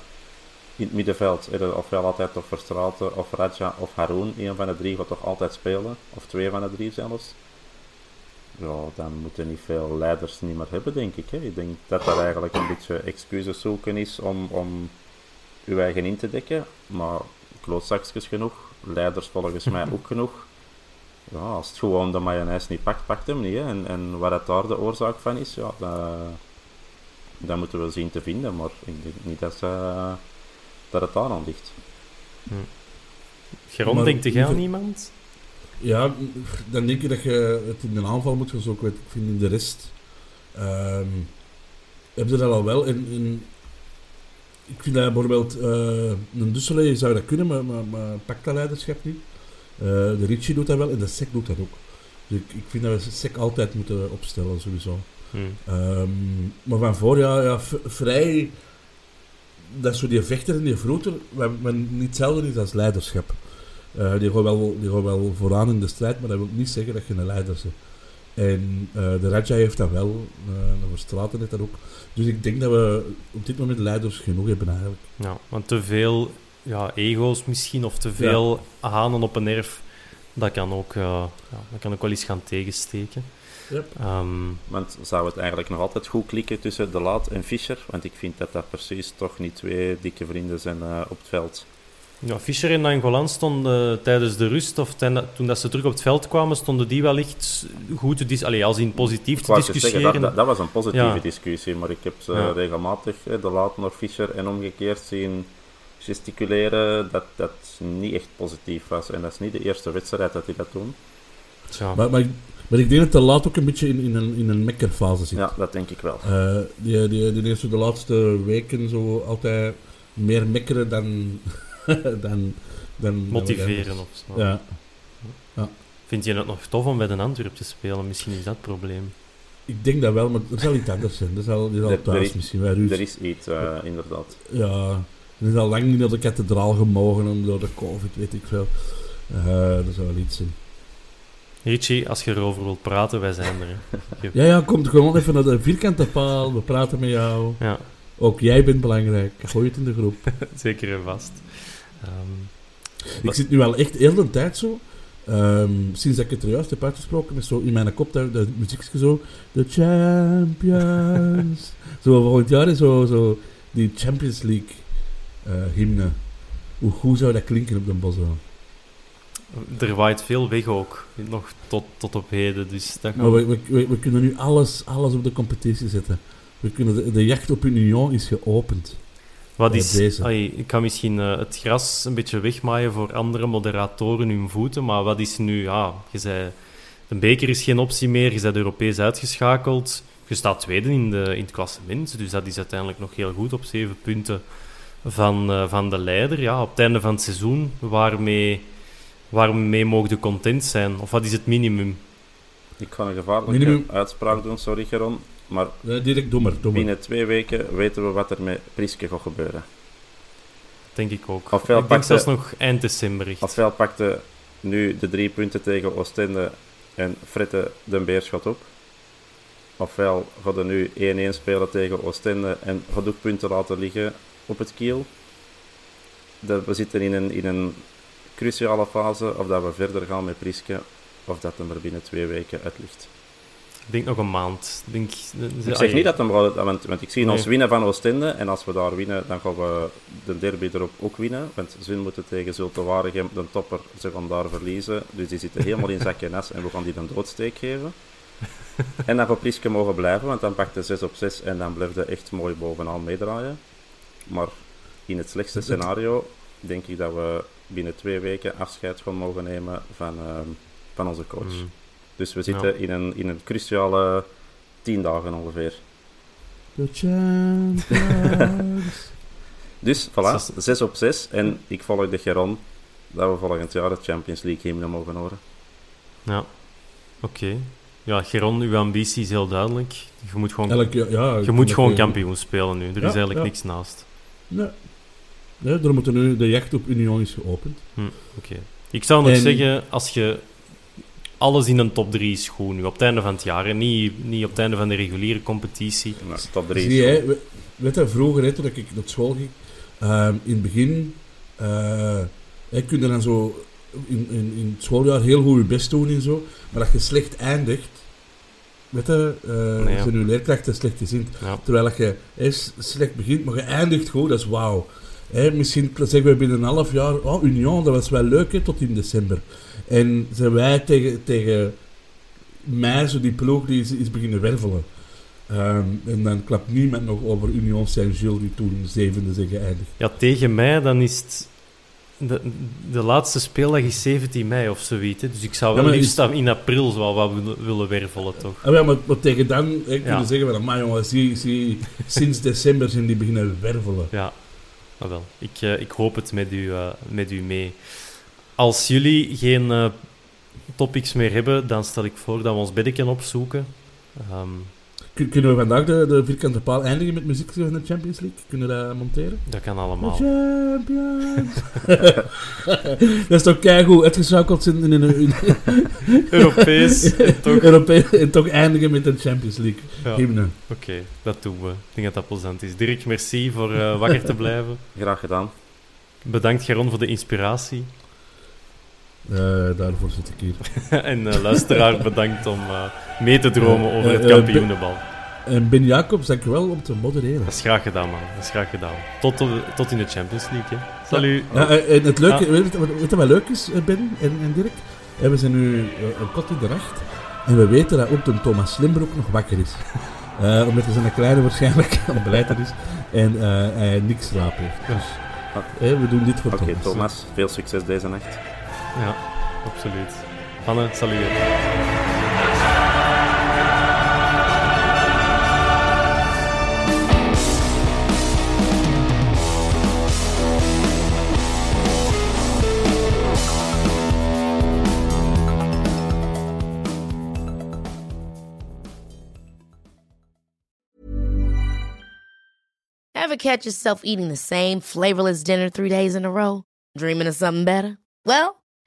In het middenveld, ofwel altijd toch Verstraten of Raja of Haroon. Een van de drie gaat toch altijd spelen. Of twee van de drie zelfs ja, dan moeten niet veel leiders niet meer hebben, denk ik. Hè. Ik denk dat dat eigenlijk een beetje excuses zoeken is om, om uw eigen in te dekken. Maar klootzakjes genoeg, leiders volgens mij ook genoeg. Ja, als het gewoon de mayonaise niet pakt, pakt hem niet. Hè. En, en waar het daar de oorzaak van is, ja, dat, dat moeten we zien te vinden. Maar ik denk niet dat, ze, dat het daar aan ligt. Hm. Geron, denkt jij aan iemand? Ja, dan denk je dat je het in de aanval moet gaan zoeken. Ik vind in de rest... Um, heb je dat al wel. Ik vind dat bijvoorbeeld... Uh, een Dusselet zou dat kunnen, maar, maar, maar pakt dat leiderschap niet. Uh, de Ricci doet dat wel en de Sek doet dat ook. Dus ik, ik vind dat we Sek altijd moeten opstellen, sowieso. Hmm. Um, maar van voor, ja, ja vrij... Dat zo die vechter en die vroeter, wat niet hetzelfde is als leiderschap. Uh, die, gaan wel, die gaan wel vooraan in de strijd, maar dat wil niet zeggen dat je een leider bent. En uh, de Raja heeft dat wel, uh, de Verstraten heeft dat ook. Dus ik denk dat we op dit moment leiders genoeg hebben eigenlijk. Ja, want te veel ja, ego's misschien, of te veel ja. hanen op een erf, dat kan, ook, ja, dat kan ook wel eens gaan tegensteken. Yep. Um, want zou het eigenlijk nog altijd goed klikken tussen De Laat en Fischer? Want ik vind dat dat precies toch niet twee dikke vrienden zijn op het veld. Ja, Fischer en Nangolan stonden tijdens de rust, of toen dat ze terug op het veld kwamen, stonden die wellicht goed te dis Allee, als in positief te discussiëren. Zeggen, dat, dat, was een positieve discussie, maar ik heb ze regelmatig, de laat nog Fischer en omgekeerd zien gesticuleren dat dat niet echt positief was. En dat is niet de eerste wedstrijd dat hij dat doen. Maar, maar, maar, ik denk dat de laat ook een beetje in, in een, in een mekkerfase zit. Ja, dat denk ik wel. Uh, die, die, die, die de laatste weken zo altijd meer mekkeren dan (laughs) dan, dan... Motiveren of zo. Ja. ja. Vind je het nog tof om bij de Antwerp te spelen? Misschien is dat het probleem. Ik denk dat wel, maar er zal iets anders zijn. Er zal, er zal thuis is, misschien wel Er is iets, uh, inderdaad. Ja, er is al lang niet naar de kathedraal gemogen door de covid, weet ik veel. Uh, er zal wel iets zijn. Richie, als je erover wilt praten, wij zijn er. (laughs) ja, ja, kom gewoon even naar de vierkante paal. We praten met jou. Ja. Ook jij bent belangrijk. Gooi het in de groep. (laughs) Zeker en vast. Um, ik zit nu al echt heel de tijd zo. Um, sinds dat ik het er juist heb uitgesproken, is zo in mijn kop dat, dat muziekje zo. The Champions. (laughs) zo volgend jaar is zo, zo die Champions League uh, hymne. Hoe goed zou dat klinken op de bos? Er waait veel weg ook, nog tot, tot op heden. Dus dat maar we, we, we, kunnen nu alles, alles op de competitie zetten. We kunnen de, de jacht op Union is geopend. Wat is, ay, ik kan misschien uh, het gras een beetje wegmaaien voor andere moderatoren hun voeten, maar wat is nu... Ja, je zei, de beker is geen optie meer, je bent Europees uitgeschakeld. Je staat tweede in, de, in het klassement, dus dat is uiteindelijk nog heel goed op zeven punten van, uh, van de leider. Ja, op het einde van het seizoen, waarmee, waarmee mogen de content zijn? Of wat is het minimum? Ik ga een gevaarlijke minimum. uitspraak doen, sorry Geron. Maar ja, direct dommer, dommer. binnen twee weken weten we wat er met Priske gaat gebeuren. Denk ik ook. Ofwel ik denk zelfs nog eind december. Echt. Ofwel pakte nu de drie punten tegen Oostende en Frette den Beerschot op. Ofwel gaat er nu 1-1 spelen tegen Oostende en gaat ook punten laten liggen op het kiel. Dat we zitten in een, in een cruciale fase of dat we verder gaan met Priske of dat hem er binnen twee weken uit ligt. Ik denk nog een maand. Ik, denk, ik zeg niet dat hem want, want ik zie nee. ons winnen van Oostende. En als we daar winnen, dan gaan we de derby erop ook winnen. Want ze moeten tegen Zulte Waregem, de topper, ze gaan daar verliezen. Dus die zitten helemaal in zak en as en we gaan die een doodsteek geven. (laughs) en dan gaat Priske mogen blijven, want dan pakt hij 6 op 6 en dan blijft hij echt mooi bovenaan meedraaien. Maar in het slechtste scenario denk ik dat we binnen twee weken afscheid gaan mogen nemen van, uh, van onze coach. Mm. Dus we zitten in, een, in een cruciale tien dagen ongeveer. De champions. (laughs) dus voilà, 6 op 6. En ik volg de Geron dat we volgend jaar de Champions League hymne mogen horen. Ja, oké. Okay. Ja, Geron, uw ambitie is heel duidelijk. Je moet gewoon, Elk, ja, je moet gewoon kampioen spelen nu. Er is eigenlijk ja. niks naast. Nee. nee, er moet nu de jacht op Union is geopend. Hm, oké. Ik zou nog en... zeggen, als je alles in een top 3 is goed nu, op het einde van het jaar. En niet, niet op het einde van de reguliere competitie. Nou, top 3 Zie je, weet je, vroeger, hè, toen ik naar school ging, uh, in het begin uh, hè, kun je dan zo in, in, in het schooljaar heel goed je best doen en zo. Maar dat je slecht eindigt, weet je, uh, nee, ja. zijn je leerkrachten slecht gezien. Ja. Terwijl je hè, slecht begint, maar je eindigt goed, dat is wauw. Hè, misschien zeggen we binnen een half jaar, oh Union, dat was wel leuk hè, tot in december. En zijn wij tegen, tegen mij, zo die ploeg, die is, is beginnen wervelen. Um, en dan klapt niemand nog over Union Saint-Gilles, die toen zevende zijn geëindigd. Ja, tegen mij, dan is het... De, de laatste speeldag is 17 mei of zoiets. Hè. Dus ik zou wel ja, liefst is... in april zo wat willen wervelen, toch? Ah, ja, maar, maar tegen dan hè, kun je zeggen van... Maar jongen, zie, zie, (laughs) sinds december zijn die beginnen wervelen. Ja, ah, wel. Ik, uh, ik hoop het met u, uh, met u mee. Als jullie geen uh, topics meer hebben, dan stel ik voor dat we ons beddeken opzoeken. Um, kunnen we vandaag de, de, vierkante paal eindigen met muziek in de Champions League? Kunnen we dat monteren? Dat kan allemaal. Champions! (laughs) dat is toch keigoed, uitgeschakeld zijn in een... (laughs) Europees. en, toch... Europees en toch eindigen met de Champions League ja. hymne. Oké, okay, dat doen we. Ik denk dat dat plezant is. Dirk, merci voor uh, wakker te blijven. (laughs) Graag gedaan. Bedankt Geron voor de inspiratie. Uh, daarvoor zit ik hier. (laughs) en uh, luisteraar, (laughs) bedankt om uh, mee te dromen over het kampioenenbal. En Ben Jacobs, dankjewel om te modereren. Dat is graag gedaan, man. Dat is graag gedaan. Tot, tot in de Champions League, hè. Salut. Ja, en het leuke, ja. weet, je wat leuk is, Ben en, en Dirk? we zijn nu een kot in de nacht. En we weten dat ook de Thomas Slimbroek nog wakker is. (laughs) omdat hij zijn kleine waarschijnlijk aan het beleid is. En hij niks slaap heeft. Dus we doen dit voor Oké, Thomas. Thomas, veel succes deze nacht. Ja, absoluut. Hanne, salut. Ever catch yourself eating the same flavorless dinner three days in a row? Dreaming of something better? Well,